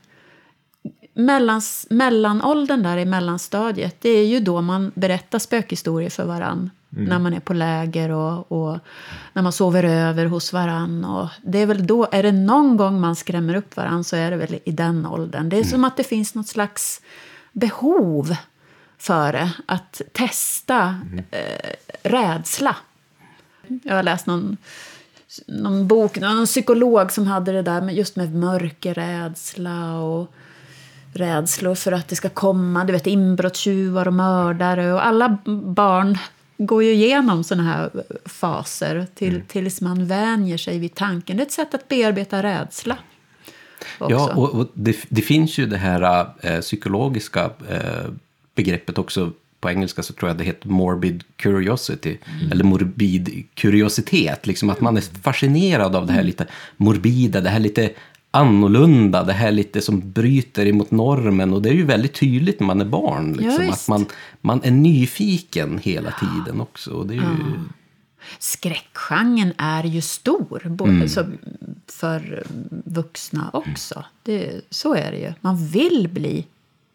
mellans, mellanåldern där i mellanstadiet, det är ju då man berättar spökhistorier för varann. När man är på läger och, och när man sover över hos varann. Och det är väl då, är det någon gång man skrämmer upp varann så är det väl i den åldern. Det är som att det finns något slags behov för det. Att testa eh, rädsla. Jag har läst någon någon bok, någon psykolog som hade det där med just med mörkerrädsla och rädslor för att det ska komma, du vet inbrottstjuvar och mördare och alla barn går ju igenom såna här faser till, tills man vänjer sig vid tanken. Det är ett sätt att bearbeta rädsla. Också. Ja, och, och det, det finns ju det här eh, psykologiska eh, begreppet också. På engelska så tror jag det heter morbid curiosity. Eller morbid kuriositet. Liksom att man är fascinerad av det här lite morbida, det här lite annorlunda, det här lite som bryter emot normen. Och det är ju väldigt tydligt när man är barn. Liksom, Ja, att man, man är nyfiken hela tiden också. Och det är ju, Skräckgenren är ju stor, både Mm. så för vuxna också. Det, så är det ju. Man vill bli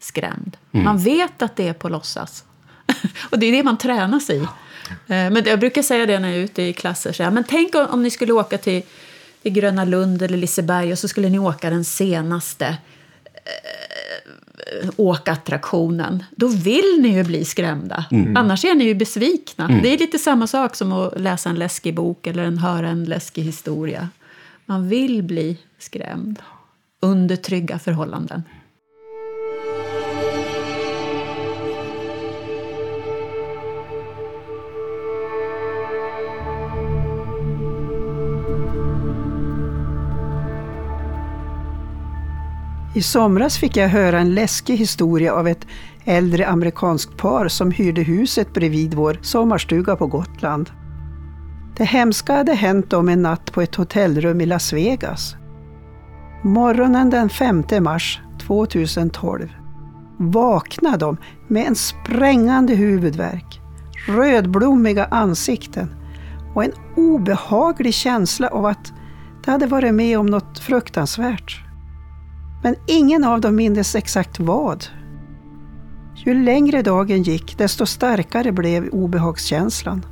skrämd. Mm. Man vet att det är på låtsas. (laughs) och det är det man tränar sig i. Eh, Men jag brukar säga det när jag är ute i klasser. Så här, men tänk om, om ni skulle åka till, till Gröna Lund eller Liseberg och så skulle ni åka den senaste eh, åkattraktionen. Då vill ni ju bli skrämda. Annars är ni ju besvikna. Det är lite samma sak som att läsa en läskig bok eller en, höra en läskig historia. Man vill bli skrämd under trygga förhållanden. I somras fick jag höra en läskig historia av ett äldre amerikanskt par som hyrde huset bredvid vår sommarstuga på Gotland. Det hemska hade hänt dem en natt på ett hotellrum i Las Vegas. Morgonen den 5 mars 2012 vaknade de med en sprängande huvudvärk, rödblommiga ansikten och en obehaglig känsla av att de hade varit med om något fruktansvärt. Men ingen av dem mindes exakt vad. Ju längre dagen gick, desto starkare blev obehagskänslan.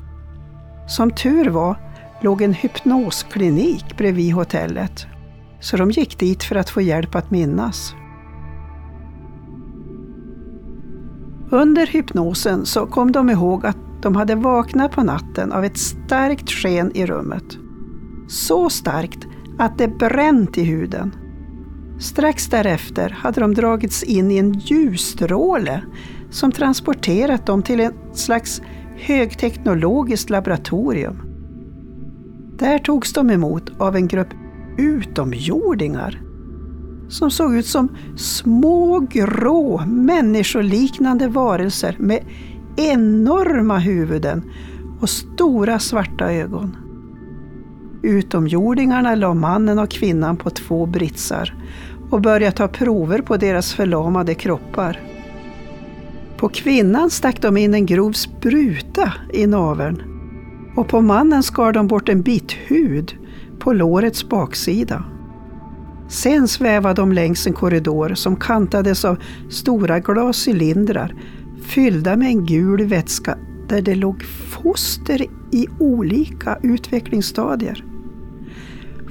Som tur var låg en hypnosklinik bredvid hotellet, så de gick dit för att få hjälp att minnas. Under hypnosen så kom de ihåg att de hade vaknat på natten av ett starkt sken i rummet. Så starkt att det bränt i huden. Strax därefter hade de dragits in i en ljusstråle som transporterat dem till ett slags högteknologiskt laboratorium. Där togs de emot av en grupp utomjordingar som såg ut som små grå människoliknande varelser med enorma huvuden och stora svarta ögon. Utomjordingarna la mannen och kvinnan på två britsar och började ta prover på deras förlamade kroppar. På kvinnan stack de in en grov spruta i naveln och på mannen skar de bort en bit hud på lårets baksida. Sen svävade de längs en korridor som kantades av stora glascylindrar fyllda med en gul vätska där det låg foster i olika utvecklingsstadier.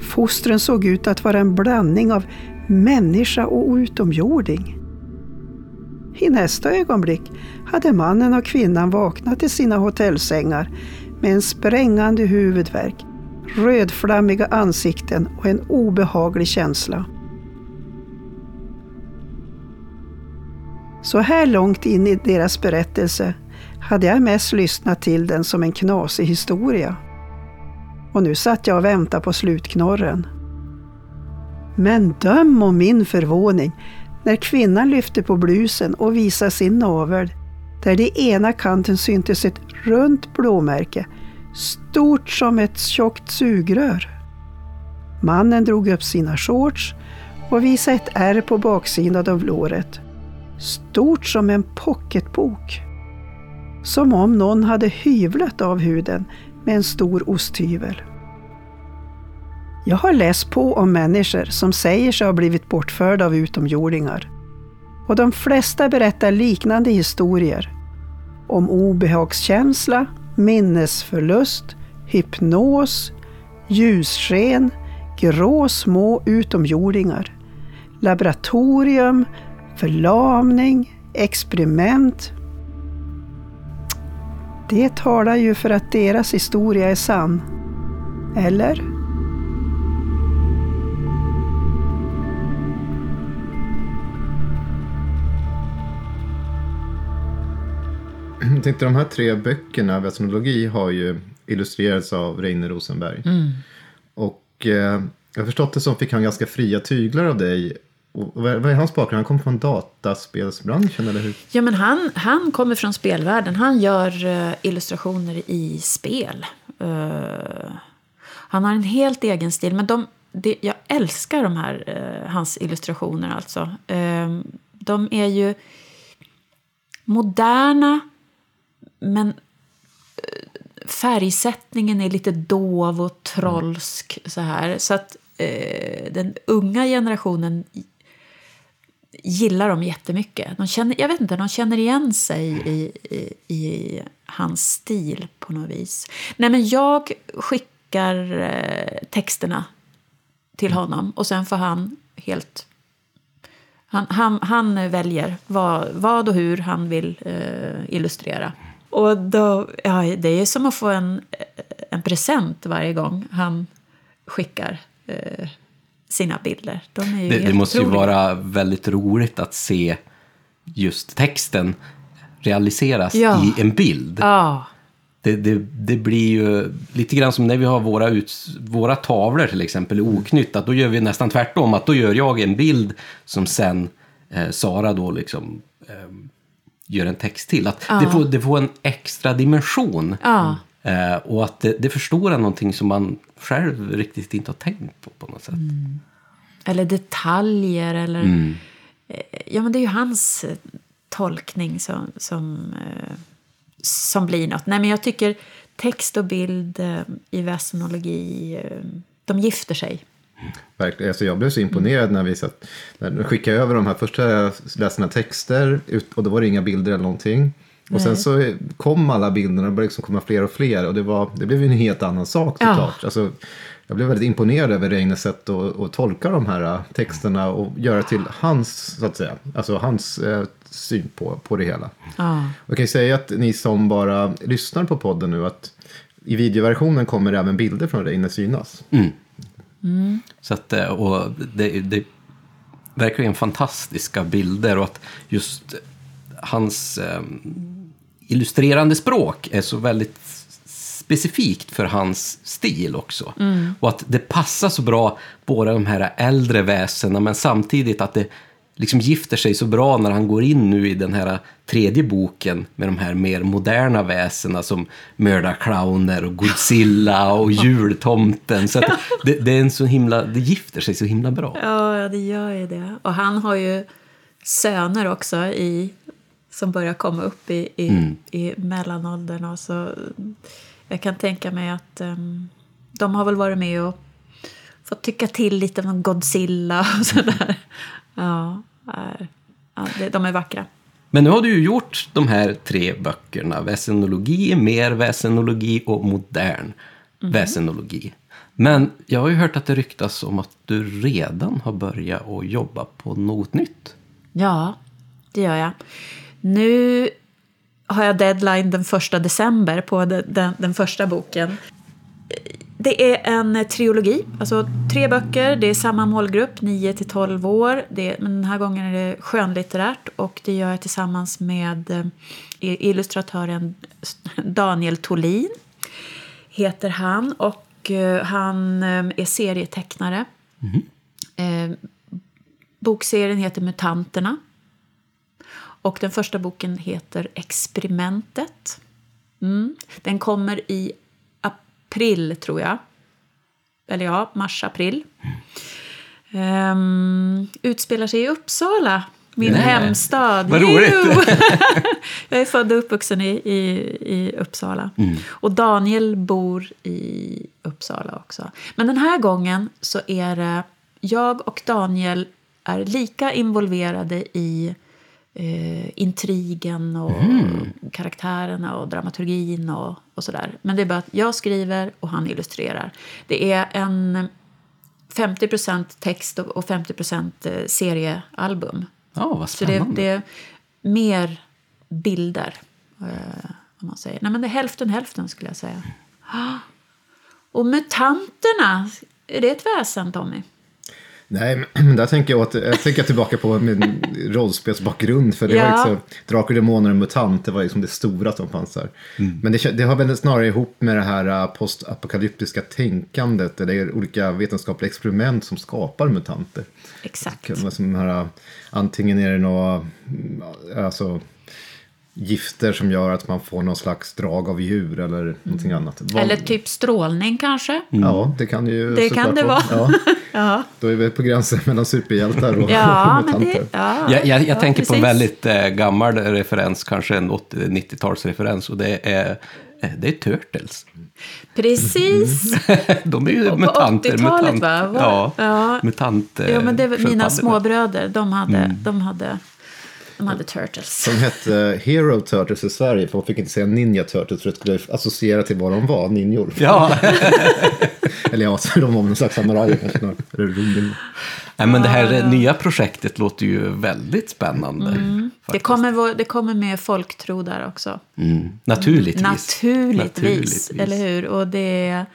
Fostren såg ut att vara en blandning av människa och utomjording. I nästa ögonblick hade mannen och kvinnan vaknat i sina hotellsängar med en sprängande huvudvärk, rödflammiga ansikten och en obehaglig känsla. Så här långt in i deras berättelse hade jag mest lyssnat till den som en knasig historia. Och nu satt jag och väntade på slutknorren. Men döm om min förvåning när kvinnan lyfte på blusen och visade sin navel, där i ena kanten syntes ett runt blåmärke, stort som ett tjockt sugrör. Mannen drog upp sina shorts och visade ett ärr på baksidan av låret. Stort som en pocketbok. Som om någon hade hyvlat av huden med en stor osthyvel. Jag har läst på om människor som säger sig ha blivit bortförda av utomjordingar. Och de flesta berättar liknande historier. Om obehagskänsla, minnesförlust, hypnos, ljussken, grå små utomjordingar, laboratorium, förlamning, experiment. Det talar ju för att deras historia är sann. Eller? (clears throat) Jag tänkte de här tre böckerna, Västnologi, har ju illustrerats av Reine Rosenberg. Mm. Och eh, jag har förstått det som fick han ganska fria tyglar av dig. Och vad är, hans bakgrund? Han kommer från dataspelsbranschen, eller hur? Ja, men han, han kommer från spelvärlden. Han gör uh, illustrationer i spel. Uh, han har en helt egen stil. Men de, det, jag älskar de här, uh, hans illustrationer. alltså. de är ju moderna, men eh, färgsättningen är lite dov och trollsk. Så, här. så att eh, den unga generationen gillar dem jättemycket. De känner, jag vet inte, de känner igen sig i, i, i hans stil på något vis. Nej, men jag skickar eh, texterna till honom och sen får han helt... Han, han, han väljer vad, vad och hur han vill eh, illustrera. Och då, ja, det är som att få en, en present varje gång han skickar eh, sina bilder. De är ju Det, det måste ju otroliga. vara väldigt roligt att se just texten realiseras Ja. i en bild. Ja, Det, det, det blir ju lite grann som när vi har våra, ut, våra tavlor till exempel oknytt, att då gör vi nästan tvärtom, att då gör jag en bild som sen eh, Sara då liksom eh, gör en text till. Att det, får, det får en extra dimension. Ja. Eh, och att det, det förstorar någonting som man själv riktigt inte har tänkt på på något sätt. eller detaljer. Eller, Mm. eh, ja, men det är ju hans eh, tolkning som, som, eh, som blir något. Nej, men jag tycker text och bild i väsenologi, eh, de gifter sig. Verkligen. Alltså jag blev så imponerad när vi satt, när de skickade över de här första jag läste några texter ut, och då var det inga bilder eller någonting. Och sen så kom alla bilderna, det började liksom komma fler och fler och det, var, det blev ju en helt annan sak Ja. såklart. Alltså, jag blev väldigt imponerad över Reines sätt att, att tolka de här äh, texterna och göra till hans, så att säga, alltså hans eh, syn på, på det hela. Ja. Jag kan ju säga att ni som bara lyssnar på podden nu att i videoversionen kommer även bilder från Reine synas. Så att, eh, och det, det är verkligen fantastiska bilder och att just hans eh, illustrerande språk är så väldigt specifikt för hans stil också. Och att det passar så bra, båda de här äldre väsena, men samtidigt att det liksom gifter sig så bra när han går in nu i den här tredje boken med de här mer moderna väsena som mördarclowner och Godzilla och (laughs) jultomten. Så det, det, är en så himla, det gifter sig så himla bra. Ja, det gör ju det. Och han har ju söner också i, som börjar komma upp i, i, Mm. i mellanåldern. Och så, jag kan tänka mig att em, de har väl varit med och fått tycka till lite om Godzilla och (laughs) sådär. Ja, är- ja, de är vackra. Men nu har du ju gjort de här tre böckerna. Väsenologi, mer väsenologi och modern väsenologi. Men jag har ju hört att det ryktas om att du redan har börjat att jobba på något nytt. Ja, det gör jag. Nu har jag deadline den första december på den, den, den första boken. Det är en trilogi, alltså tre böcker. Det är samma målgrupp, 9 till 12 år. Det, men den här gången är det skönlitterärt och det gör jag tillsammans med eh, illustratören Daniel Tolin. Heter han och eh, han eh, är serietecknare. Eh, bokserien heter Mutanterna. Och den första boken heter Experimentet. Mm. Den kommer i april, tror jag. Eller ja, mars-april. Um, utspelar sig i Uppsala, min Nej. hemstad. Vad roligt. (laughs) (laughs) Jag är född och uppvuxen i, i, i Uppsala. Och Daniel bor i Uppsala också. Men den här gången så är det jag och Daniel är lika involverade i eh, intrigen och karaktärerna och dramaturgin och, och sådär. Men det är bara att jag skriver och han illustrerar. Det är en 50% text och och 50 eh, seriealbum. Ja, vad Så det, spännande. det är mer bilder. Eh, om man säger. Nej, men det är hälften hälften skulle jag säga. Ah. Och mutanterna, är det ett väsen Tommy? Nej, men (clears throat) där tänker jag, att, jag tänker tillbaka på min rollspelsbakgrund. För det Ja. var liksom, Drakar och Demoner och Mutanter var liksom det stora som fanns där. Men det, det har väl snarare ihop med det här äh, postapokalyptiska tänkandet. Där det är olika vetenskapliga experiment som skapar mutanter. Exakt. Som här, äh, antingen är det några mm, alltså, gifter som gör att man får någon slags drag av djur eller någonting annat. Vad- Eller typ strålning kanske? Ja, det kan ju Det kan det vara. Ja, (laughs) Ja, då är vi på gränsen mellan superhjältar och (laughs) ja men mutanter. det... Ja, Jag, jag, jag ja, tänker på en precis. väldigt eh, gammal referens, kanske en 80-90-talsreferens. Och det är, eh, det är Turtles. Precis. (laughs) De är ju på mutanter. 80-talet, mutant, va? Var- Ja, ja. mutant. eh, Ja, men det var mina sköldpaddor. småbröder, de hade, Mm. de hade, de hade Turtles. Som hette Hero Turtles i Sverige, för man fick inte säga Ninja Turtles för det skulle associera till vad de var, ninjor. Ja, (laughs) Eller ja, så de var någon slags samurajer kanske. Nej, men det här eh, nya projektet låter ju väldigt spännande. Det faktiskt. kommer, det kommer med folktro där också. Mm, naturligtvis. Naturligtvis, eller hur? Och det är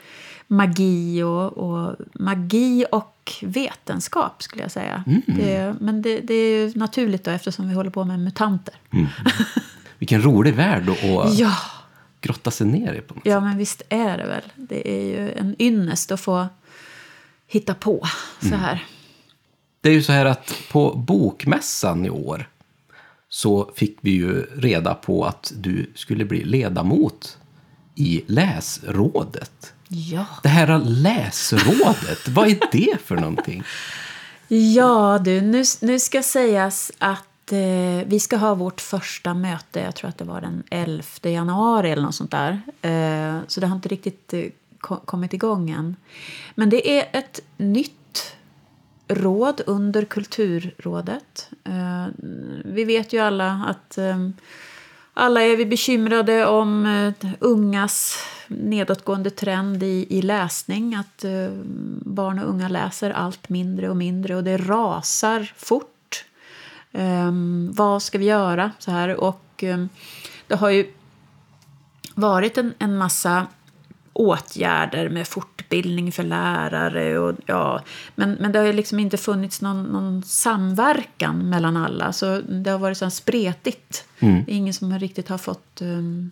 magi och, och, magi och vetenskap skulle jag säga. Mm. Det, men det, det är ju naturligt då eftersom vi håller på med mutanter. Vilken rolig värld att Ja, grotta sig ner i på något ja, men visst är det väl. Det är ju en ynnest att få hitta på så Mm. här. Det är ju så här att på bokmässan i år så fick vi ju reda på att du skulle bli ledamot i läsrådet. Ja. Det här läsrådet, vad är det för någonting? Ja du, nu, nu ska sägas att eh, vi ska ha vårt första möte, jag tror att det var den 11 januari eller något sånt där. Eh, så det har inte riktigt eh, ko- kommit igång än. Men det är ett nytt råd under Kulturrådet. Eh, vi vet ju alla att eh, alla är vi bekymrade om eh, ungas nedåtgående trend i, i läsning. Att eh, barn och unga läser allt mindre och mindre och det rasar fort. Um, vad ska vi göra? Så här. Och um, det har ju varit en, en massa åtgärder med fortbildning för lärare. Och, ja, men, men det har liksom inte funnits någon, någon samverkan mellan alla. Så det har varit så spretigt. Är ingen som riktigt har fått um,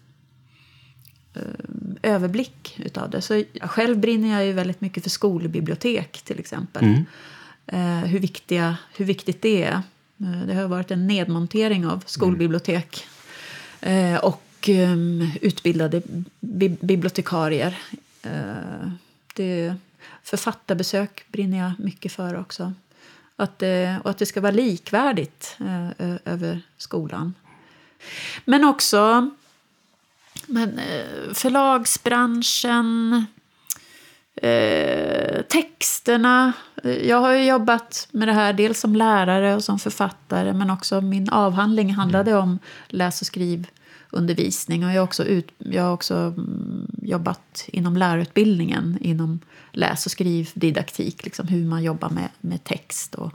um, överblick utav det. Så själv brinner jag ju väldigt mycket för skolbibliotek till exempel. Eh, hur, viktiga, hur viktigt det är. Eh, det har varit en nedmontering av skolbibliotek. Eh, och um, utbildade bi- bibliotekarier. Uh, det, författarbesök brinner jag mycket för också. Att uh, och att det ska vara likvärdigt uh, över skolan. Men också men, förlagsbranschen, eh, texterna. Jag har ju jobbat med det här dels som lärare och som författare men också min avhandling handlade om läs och skrivundervisning. Och jag har också, ut, jag har också mm, jobbat inom lärarutbildningen inom läs och skrivdidaktik, liksom hur man jobbar med, med text och,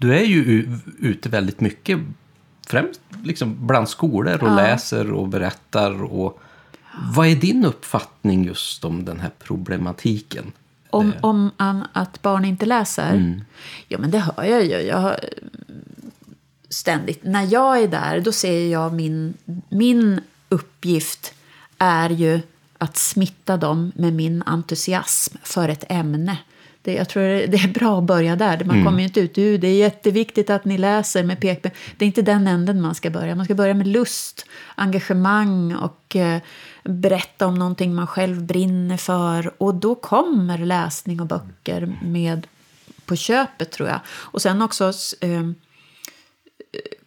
du är ju ute väldigt mycket, främst liksom bland skolor och Ja. läser och berättar. Och, vad är din uppfattning just om den här problematiken? Om, om att barn inte läser? Ja, men det hör jag ju. Jag ständigt. När jag är där, då ser jag min, min uppgift är ju att smitta dem med min entusiasm för ett ämne. Det, jag tror det är bra att börja där. Man kommer ju inte ut du, det är jätteviktigt att ni läser med pekben. Det är inte den änden man ska börja. Man ska börja med lust, engagemang och eh, berätta om någonting man själv brinner för. Och då kommer läsning och böcker med på köpet tror jag. Och sen också eh,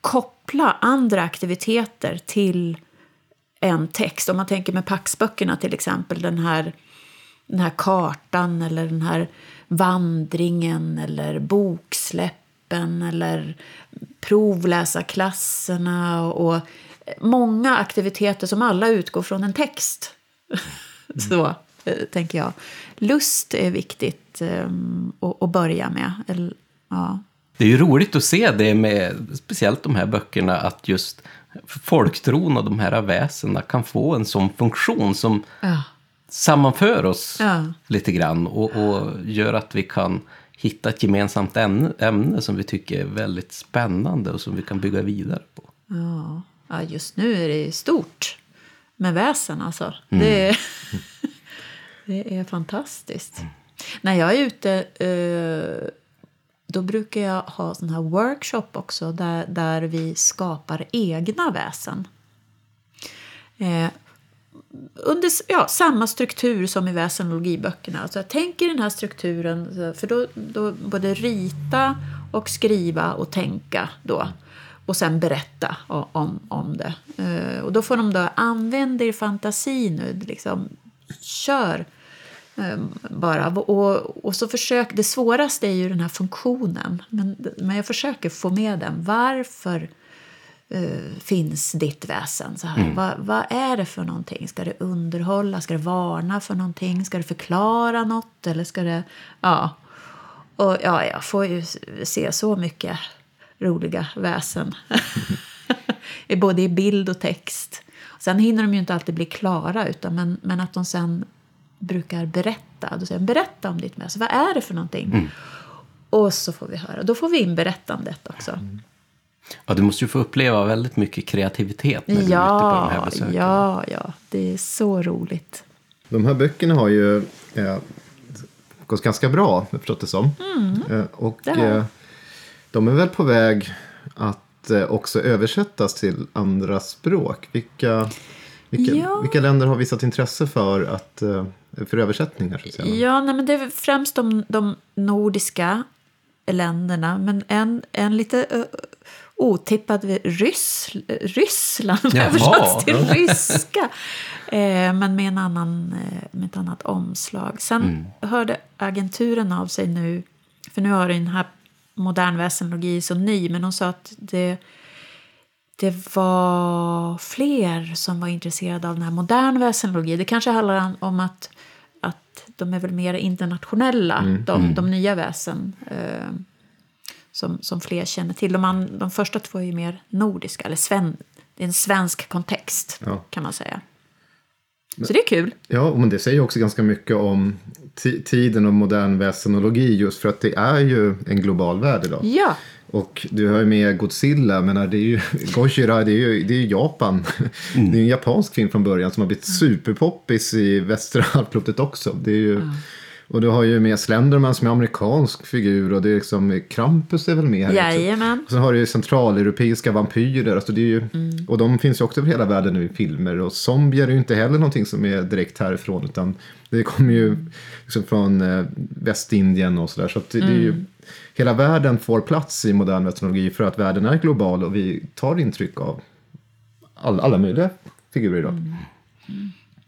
koppla andra aktiviteter till en text. Om man tänker med Paxböckerna till exempel, den här, den här kartan eller den här vandringen eller boksläppen eller provläsarklasserna och många aktiviteter som alla utgår från en text. (laughs) Så eh, tänker jag. Lust är viktigt um, att, att börja med. Eller, ja. Det är ju roligt att se det med speciellt de här böckerna att just folktron och de här väsena kan få en sån funktion som Ja. sammanför oss Ja. lite grann och, och gör att vi kan hitta ett gemensamt ämne, ämne som vi tycker är väldigt spännande och som vi kan bygga vidare på. Ja. ja, just nu är det stort med väsen alltså. Det, är, (laughs) det är fantastiskt. När jag är ute eh, då brukar jag ha sån här workshop också där, där vi skapar egna väsen. Eh, under ja, samma struktur som i väsenologiböckerna. Alltså jag tänker den här strukturen, för då, då både rita och skriva och tänka då. Och sen berätta om, om det. Eh, och då får de då använda er fantasi nu, liksom kör eh, bara. Och, och så försök, det svåraste är ju den här funktionen. Men, men jag försöker få med den. Varför eh, finns ditt väsen? Så här. Vad, vad är det för någonting? Ska det underhålla? Ska det varna för någonting? Ska det förklara något? Eller ska det... Ja. Och ja, jag får ju se så mycket roliga väsen. (laughs) Både i bild och text. Sen hinner de ju inte alltid bli klara, utan men, men att de sen brukar berätta. Då säger de, berätta om ditt väsen. Vad är det för någonting? Och så får vi höra. Då får vi in berättandet också. Ja, du måste ju få uppleva väldigt mycket kreativitet när du är ute på de här Ja, besöken. ja, ja. Det är så roligt. De här böckerna har ju eh, gått ganska bra, jag förstått det som. Eh, och eh, de är väl på väg att eh, också översättas till andra språk. Vilka, vilka, Ja. vilka länder har visat intresse för, att, eh, för översättningar? Så? Ja, nej, men det är främst de, de nordiska länderna. Men en, en lite uh, otippad Ryss, Ryssland Jaha, översatts till ryska. Eh, men med, en annan, eh, med ett annat omslag. Sen Mm. hörde agenturen av sig nu. För nu har den här modern väsenologi så ny. Men de sa att det det var fler som var intresserade av den här modern väsenologi. Det kanske handlar om- att, att de är väl mer internationella, de, de nya väsen. Eh, som, som fler känner till. De, an, de första två är ju mer nordiska, eller sven, det är en svensk kontext Ja. kan man säga. Så det är kul. Ja, men det säger också ganska mycket om ti- tiden och modern väsenologi just för att det är ju en global värld idag. Ja, Och du har ju med Godzilla, men det är ju (laughs) Gojira, det är ju, det är ju Japan. (laughs) Det är ju en japansk film från början som har blivit superpoppis i västra (laughs) halvklotet också. Det är ju, Och du har ju med Slenderman som är amerikansk figur och det är liksom Krampus är väl med här också. jajamän. Och sen har du ju centraleuropeiska vampyrer. Alltså det är ju, Mm. Och de finns ju också över hela välden nu i filmer. Och zombier är ju inte heller någonting som är direkt härifrån. Utan det kommer ju liksom från eh, Västindien och sådär. Så att det, det är Mm. ju, hela världen får plats i modern västnologi för att världen är global. Och vi tar intryck av all, alla möjliga figurer idag. Mm.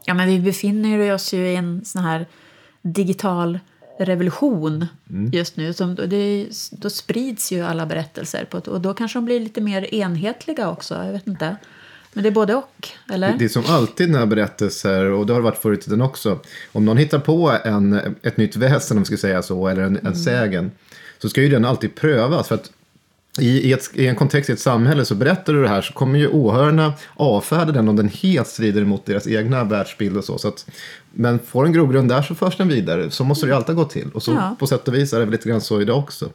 Ja, men vi befinner oss ju i en sån här digital revolution just nu. Som, det, då sprids ju alla berättelser på och då kanske de blir lite mer enhetliga också. Jag vet inte. Men det är både och, eller? Det är som alltid när berättelser, och det har det varit förr i tiden också, om någon hittar på en, ett nytt väsen, om vi ska säga så, eller en, en sägen, så ska ju den alltid prövas. För att i, i, ett, i en kontext i ett samhälle så berättar du det här så kommer ju åhörarna avfärda den om den helt strider mot deras egna världsbild och så. så att, men får en grogrund där så förs den vidare. Så måste det ju alltid gå till. Och så Ja. på sätt och vis är det väl lite grann så idag också.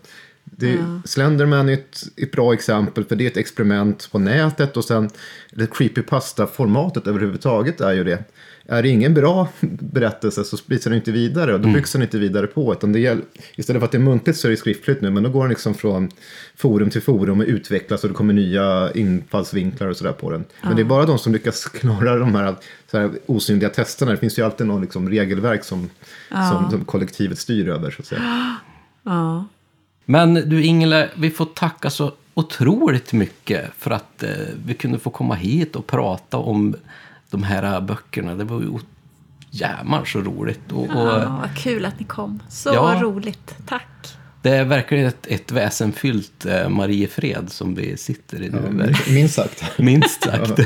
Det, Slenderman är ett, ett bra exempel för det är ett experiment på nätet och sen det creepypasta-formatet överhuvudtaget är ju det. Är det ingen bra (laughs) berättelse så sprids den inte vidare och då byggs den inte vidare på. Utan det gäll, istället för att det är muntligt så är det skriftligt nu men då går den liksom från forum till forum och utvecklas och det kommer nya infallsvinklar och sådär på den. Men det är bara de som lyckas (laughs) klara de här, så här osynliga testerna. Det finns ju alltid någon liksom regelverk som, som, som kollektivet styr över så att säga. (gasps) Ja. Men du Ingela, vi får tacka så otroligt mycket för att eh, vi kunde få komma hit och prata om de här böckerna. Det var ju jämmar så roligt. Och, och Ja, vad kul att ni kom. Så Ja. roligt. Tack. det är verkligen ett, ett väsenfyllt eh, Mariefred som vi sitter i nu. verkligen. Minst sagt. (laughs) Minst sagt.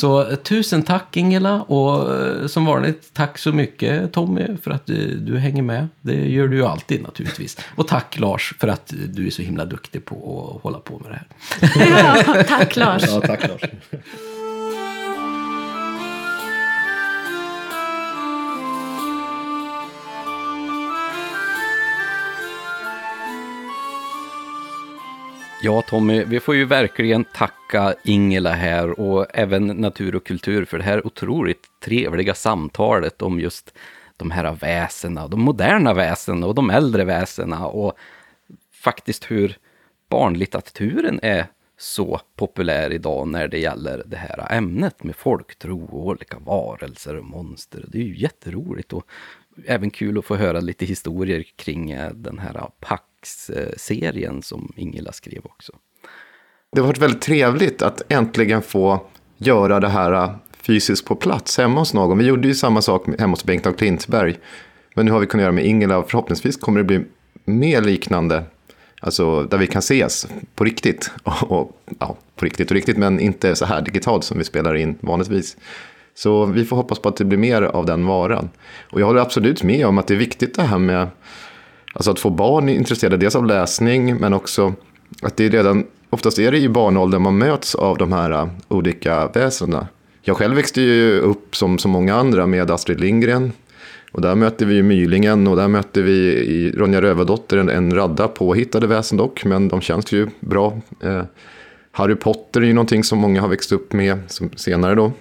Så eh, tusen tack Ingela och eh, som vanligt tack så mycket Tommy för att du, du hänger med. Det gör du ju alltid naturligtvis. Och tack Lars för att du är så himla duktig på att hålla på med det här. Ja, tack Lars. Ja, tack Lars. Ja, Tommy, vi får ju verkligen tacka Ingela här och även Natur och kultur för det här otroligt trevliga samtalet om just de här väsena, de moderna väsena och de äldre väsena och faktiskt hur barnlitteraturen är så populär idag när det gäller det här ämnet med folktro och olika varelser och monster. Det är ju jätteroligt och även kul att få höra lite historier kring den här Max-serien som Ingela skrev också. Det har varit väldigt trevligt att äntligen få göra det här äh, fysiskt på plats hemma hos någon. Vi gjorde ju samma sak hemma hos Bengt af Klintberg. Men nu har vi kunnat göra med Ingela och förhoppningsvis kommer det bli mer liknande. Alltså där vi kan ses på riktigt. (laughs) Och, och, ja, på riktigt och riktigt, men inte så här digitalt som vi spelar in vanligtvis. Så vi får hoppas på att det blir mer av den varan. Och jag håller absolut med om att det är viktigt det här med Alltså att få barn intresserade dels av läsning men också att det är redan, oftast är det i barnåldern man möts av de här äh, olika väsendena. Jag själv växte ju upp som så många andra med Astrid Lindgren. Och där mötte vi ju Mylingen och där mötte vi i Ronja Rövardotter en, en radda påhittade väsen dock, men de känns ju bra. Eh, Harry Potter är ju någonting som många har växt upp med som senare då.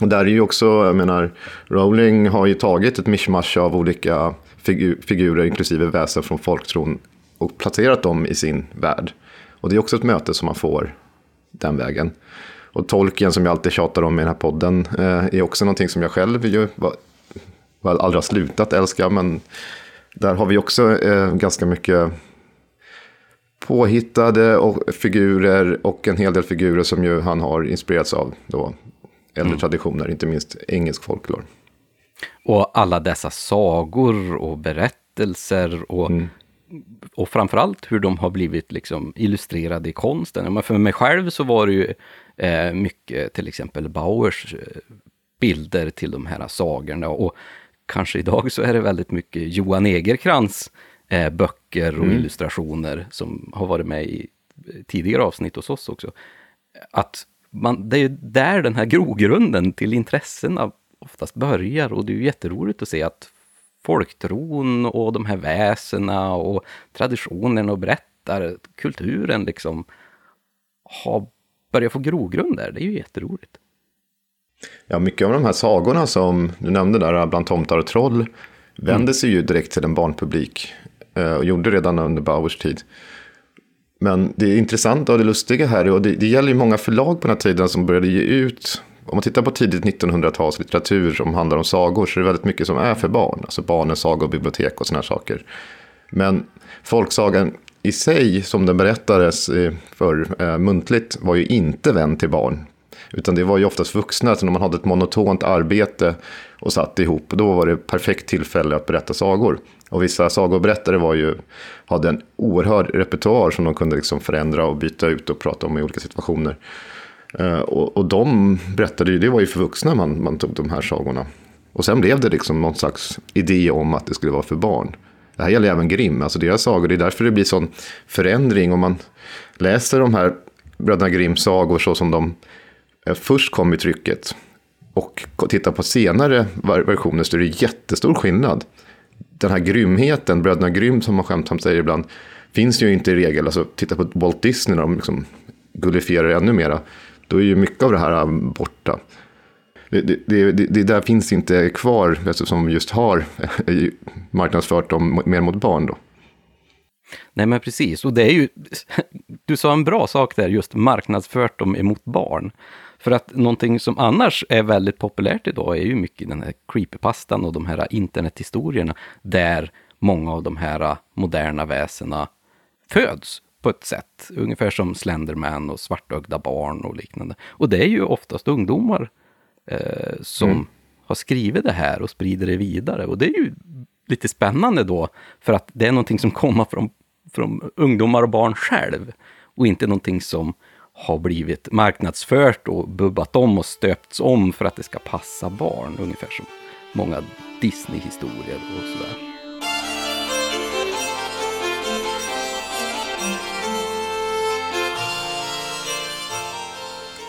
Och där är ju också, jag menar, Rowling har ju tagit ett mischmasch av olika figu- figurer, inklusive väsen från folktron, och placerat dem i sin värld. Och det är också ett möte som man får den vägen. Och Tolkien, som jag alltid tjatar om i den här podden, eh, är också någonting som jag själv ju var, var aldrig har slutat älska, men där har vi också eh, ganska mycket påhittade och figurer och en hel del figurer som ju han har inspirerats av då äldre traditioner, inte minst engelsk folklore. Och alla dessa sagor och berättelser och, och framförallt hur de har blivit liksom illustrerade i konsten. Men för mig själv så var det ju eh, mycket till exempel Bauers eh, bilder till de här sagorna och kanske idag så är det väldigt mycket Johan Egerkrans eh, böcker och illustrationer som har varit med i tidigare avsnitt hos oss också. Att man, det är ju där den här grogrunden till intressena oftast börjar och det är ju jätteroligt att se att folktron och de här väsena och traditionerna och berättar kulturen liksom har börjat få grogrund där. Det är ju jätteroligt. Ja, mycket av de här sagorna som du nämnde där, bland tomtar och troll, vände sig ju direkt till en barnpublik. Eh, och gjorde redan under Bauers tid. Men det intressanta och det lustiga här, och det, det gäller ju många förlag på den här tiden som började ge ut, om man tittar på tidigt 1900-talslitteratur som handlar om sagor, så är det väldigt mycket som är för barn. Alltså barnens sagobibliotek och sådana här saker. Men folksagan i sig, som den berättades eh, för eh, muntligt, var ju inte vänd till barn. Utan det var ju oftast vuxna, så när man hade ett monotont arbete och satt ihop, då var det perfekt tillfälle att berätta sagor. Och vissa sagoberättare var ju, hade en oerhörd repertoar som de kunde liksom förändra och byta ut och prata om i olika situationer. Eh, och, och de berättade ju, det var ju för vuxna man, man tog de här sagorna. Och sen blev det liksom någon slags idé om att det skulle vara för barn. Det här gäller även Grimm, alltså deras sagor. Det är därför det blir sån förändring. Om man läser de här bröderna Grimms sagor så som de eh, först kom i trycket och tittar på senare versioner så är det jättestor skillnad. Den här grymheten, bröderna Grimm som man skämtsamt säger ibland, finns ju inte i regel. Alltså titta på Walt Disney när de liksom gullifierar ännu mera. Då är ju mycket av det här äh, borta. Det, det, det, det där finns inte kvar alltså, eftersom vi just har äh, marknadsfört dem mer mot barn. Då. Nej men precis, och det är ju, (laughs) du sa en bra sak där, just marknadsfört dem emot barn. För att någonting som annars är väldigt populärt idag är ju mycket den här creepypastan och de här internethistorierna där många av de här moderna väsena föds på ett sätt. Ungefär som Slenderman och svartögda barn och liknande. Och det är ju oftast ungdomar eh, som mm. har skrivit det här och sprider det vidare. Och det är ju lite spännande då, för att det är någonting som kommer från, från ungdomar och barn själv. Och inte någonting som har blivit marknadsfört och bubbat om och stöpts om för att det ska passa barn. Ungefär som många Disney-historier och sådär.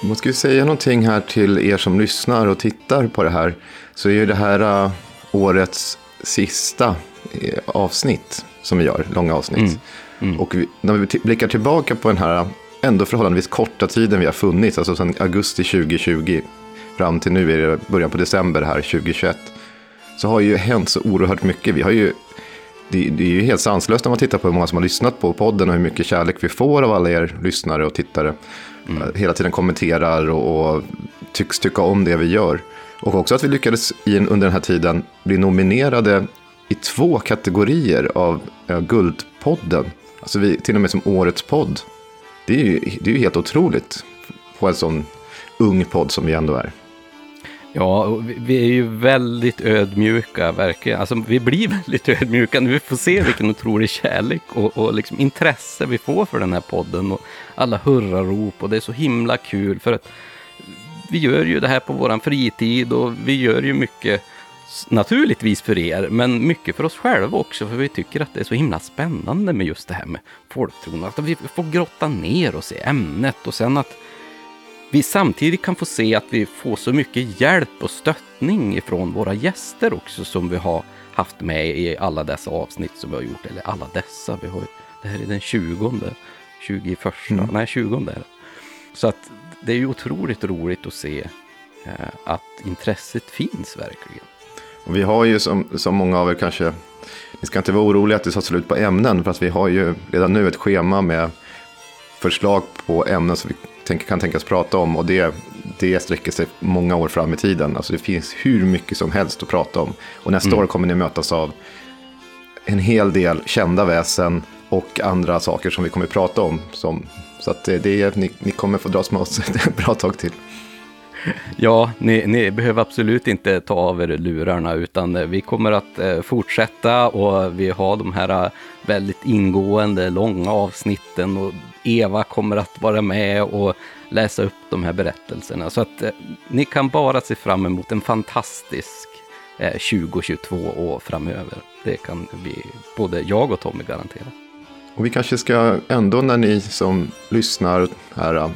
Man skulle säga någonting här till er som lyssnar och tittar på det här så är ju det här uh, årets sista uh, avsnitt som vi gör, långa avsnitt. Mm. Mm. Och vi, när vi blickar tillbaka på den här ändå förhållandevis korta tiden vi har funnits, alltså sedan augusti 2020 fram till nu är det början på december här 2021, så har ju hänt så oerhört mycket. Vi har ju, det, det är ju helt sanslöst när man tittar på hur många som har lyssnat på podden och hur mycket kärlek vi får av alla er lyssnare och tittare. Mm. Hela tiden kommenterar och, och tycks tycka om det vi gör. Och också att vi lyckades in, under den här tiden bli nominerade i två kategorier av ja, Guldpodden. Alltså vi, till och med som årets podd. Det är ju, det är ju helt otroligt på en sån ung podd som vi ändå är. Ja, vi är ju väldigt ödmjuka, verkligen. Alltså, vi blir (laughs) väldigt ödmjuka när vi får se vilken otrolig kärlek och, och liksom intresse vi får för den här podden. Och alla hurrarop och det är så himla kul för att vi gör ju det här på våran fritid och vi gör ju mycket naturligtvis för er, men mycket för oss själva också, för vi tycker att det är så himla spännande med just det här med folktron. Att vi får grotta ner oss i ämnet och sen att vi samtidigt kan få se att vi får så mycket hjälp och stöttning ifrån våra gäster också som vi har haft med i alla dessa avsnitt som vi har gjort. Eller alla dessa, vi har, det här är den 20, 21, mm. nej 20 är det. Så att det är ju otroligt roligt att se eh, att intresset finns verkligen. Och vi har ju som, som många av er kanske, ni ska inte vara oroliga att det tar slut på ämnen, för att vi har ju redan nu ett schema med förslag på ämnen som vi tänk, kan tänkas prata om. Och det, det sträcker sig många år fram i tiden. Alltså det finns hur mycket som helst att prata om. Och nästa mm. år kommer ni mötas av en hel del kända väsen och andra saker som vi kommer att prata om. Som, så att det, det, ni, ni kommer få dras med oss (laughs) ett bra tag till. Ja, ni, ni, behöver absolut inte ta av er lurarna utan vi kommer att eh, fortsätta och vi har de här eh, väldigt ingående, långa avsnitten och Eva kommer att vara med och läsa upp de här berättelserna. Så att eh, ni kan bara se fram emot en fantastisk 2022 och framöver. Det kan vi, både jag och Tommy garantera. Och vi kanske ska ändå när ni som lyssnar här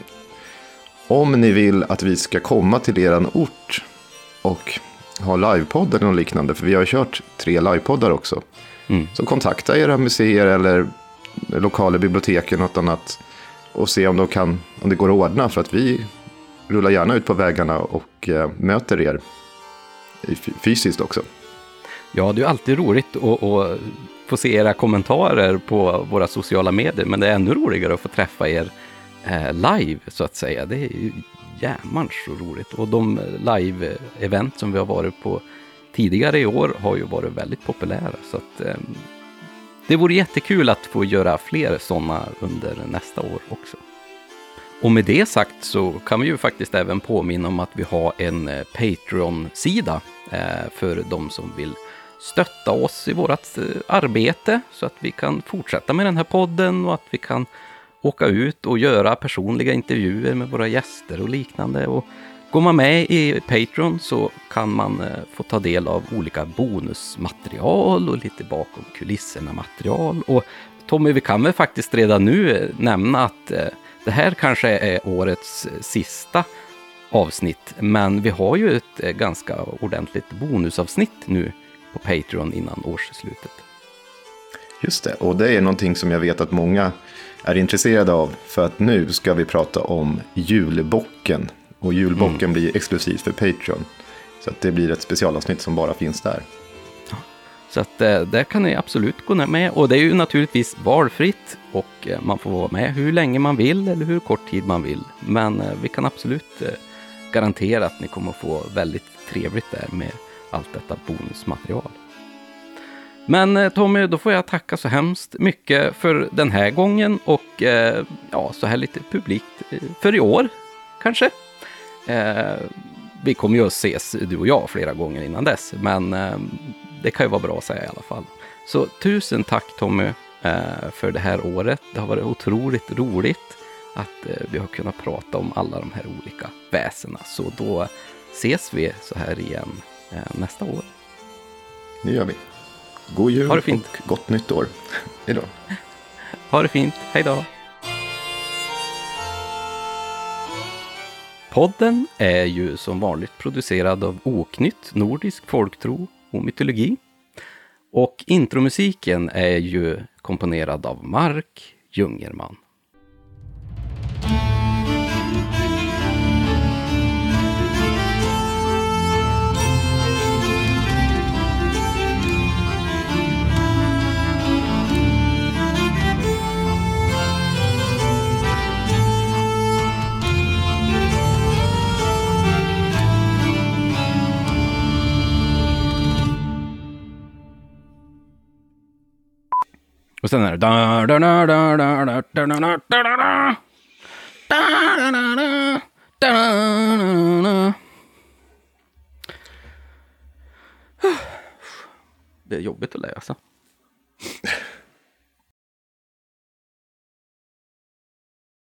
om ni vill att vi ska komma till er ort och ha livepodd eller något liknande, för vi har kört tre livepoddar också. Mm. Så kontakta era museer eller lokala bibliotek eller något annat och se om, de kan, om det går att ordna, för att vi rullar gärna ut på vägarna och eh, möter er fysiskt också. Ja, det är alltid roligt att, att få se era kommentarer på våra sociala medier, men det är ännu roligare att få träffa er eh, live så att säga. Det är ju jämans så roligt. Och de live-event som vi har varit på tidigare i år har ju varit väldigt populära. Så att, eh, det vore jättekul att få göra fler sådana under nästa år också. Och med det sagt så kan vi ju faktiskt även påminna om att vi har en eh, Patreon-sida eh, för de som vill stötta oss i vårt eh, arbete så att vi kan fortsätta med den här podden och att vi kan åka ut och göra personliga intervjuer med våra gäster och liknande. Och Går man med i Patreon så kan man eh, få ta del av olika bonusmaterial och lite bakom kulisserna material. Och Tommy, vi kan väl faktiskt redan nu eh, nämna att eh, det här kanske är årets sista avsnitt, men vi har ju ett ganska ordentligt bonusavsnitt nu på Patreon innan årsslutet. Just det, och det är någonting som jag vet att många är intresserade av. För att nu ska vi prata om julbocken. Och julbocken mm. blir exklusivt för Patreon. Så att det blir ett specialavsnitt som bara finns där. Så att eh, där kan ni absolut gå med. Och det är ju naturligtvis valfritt och eh, man får vara med hur länge man vill eller hur kort tid man vill. Men eh, vi kan absolut garantera att ni kommer att få väldigt trevligt där med allt detta bonusmaterial. Men Tommy, då får jag tacka så hemskt mycket för den här gången och ja, så här lite publikt för i år kanske. Vi kommer ju att ses, du och jag, flera gånger innan dess, men det kan ju vara bra att säga i alla fall. Så tusen tack Tommy för det här året. Det har varit otroligt roligt att vi har kunnat prata om alla de här olika väsena. Så då ses vi så här igen nästa år. Det gör vi. God jul ha det fint. och gott nytt år. (laughs) Hej då. Ha det fint. Hej då. Podden är ju som vanligt producerad av Oknytt, Nordisk folktro och mytologi. Och intromusiken är ju komponerad av Mark Jungerman. Och sen är det... Det är jobbigt att läsa.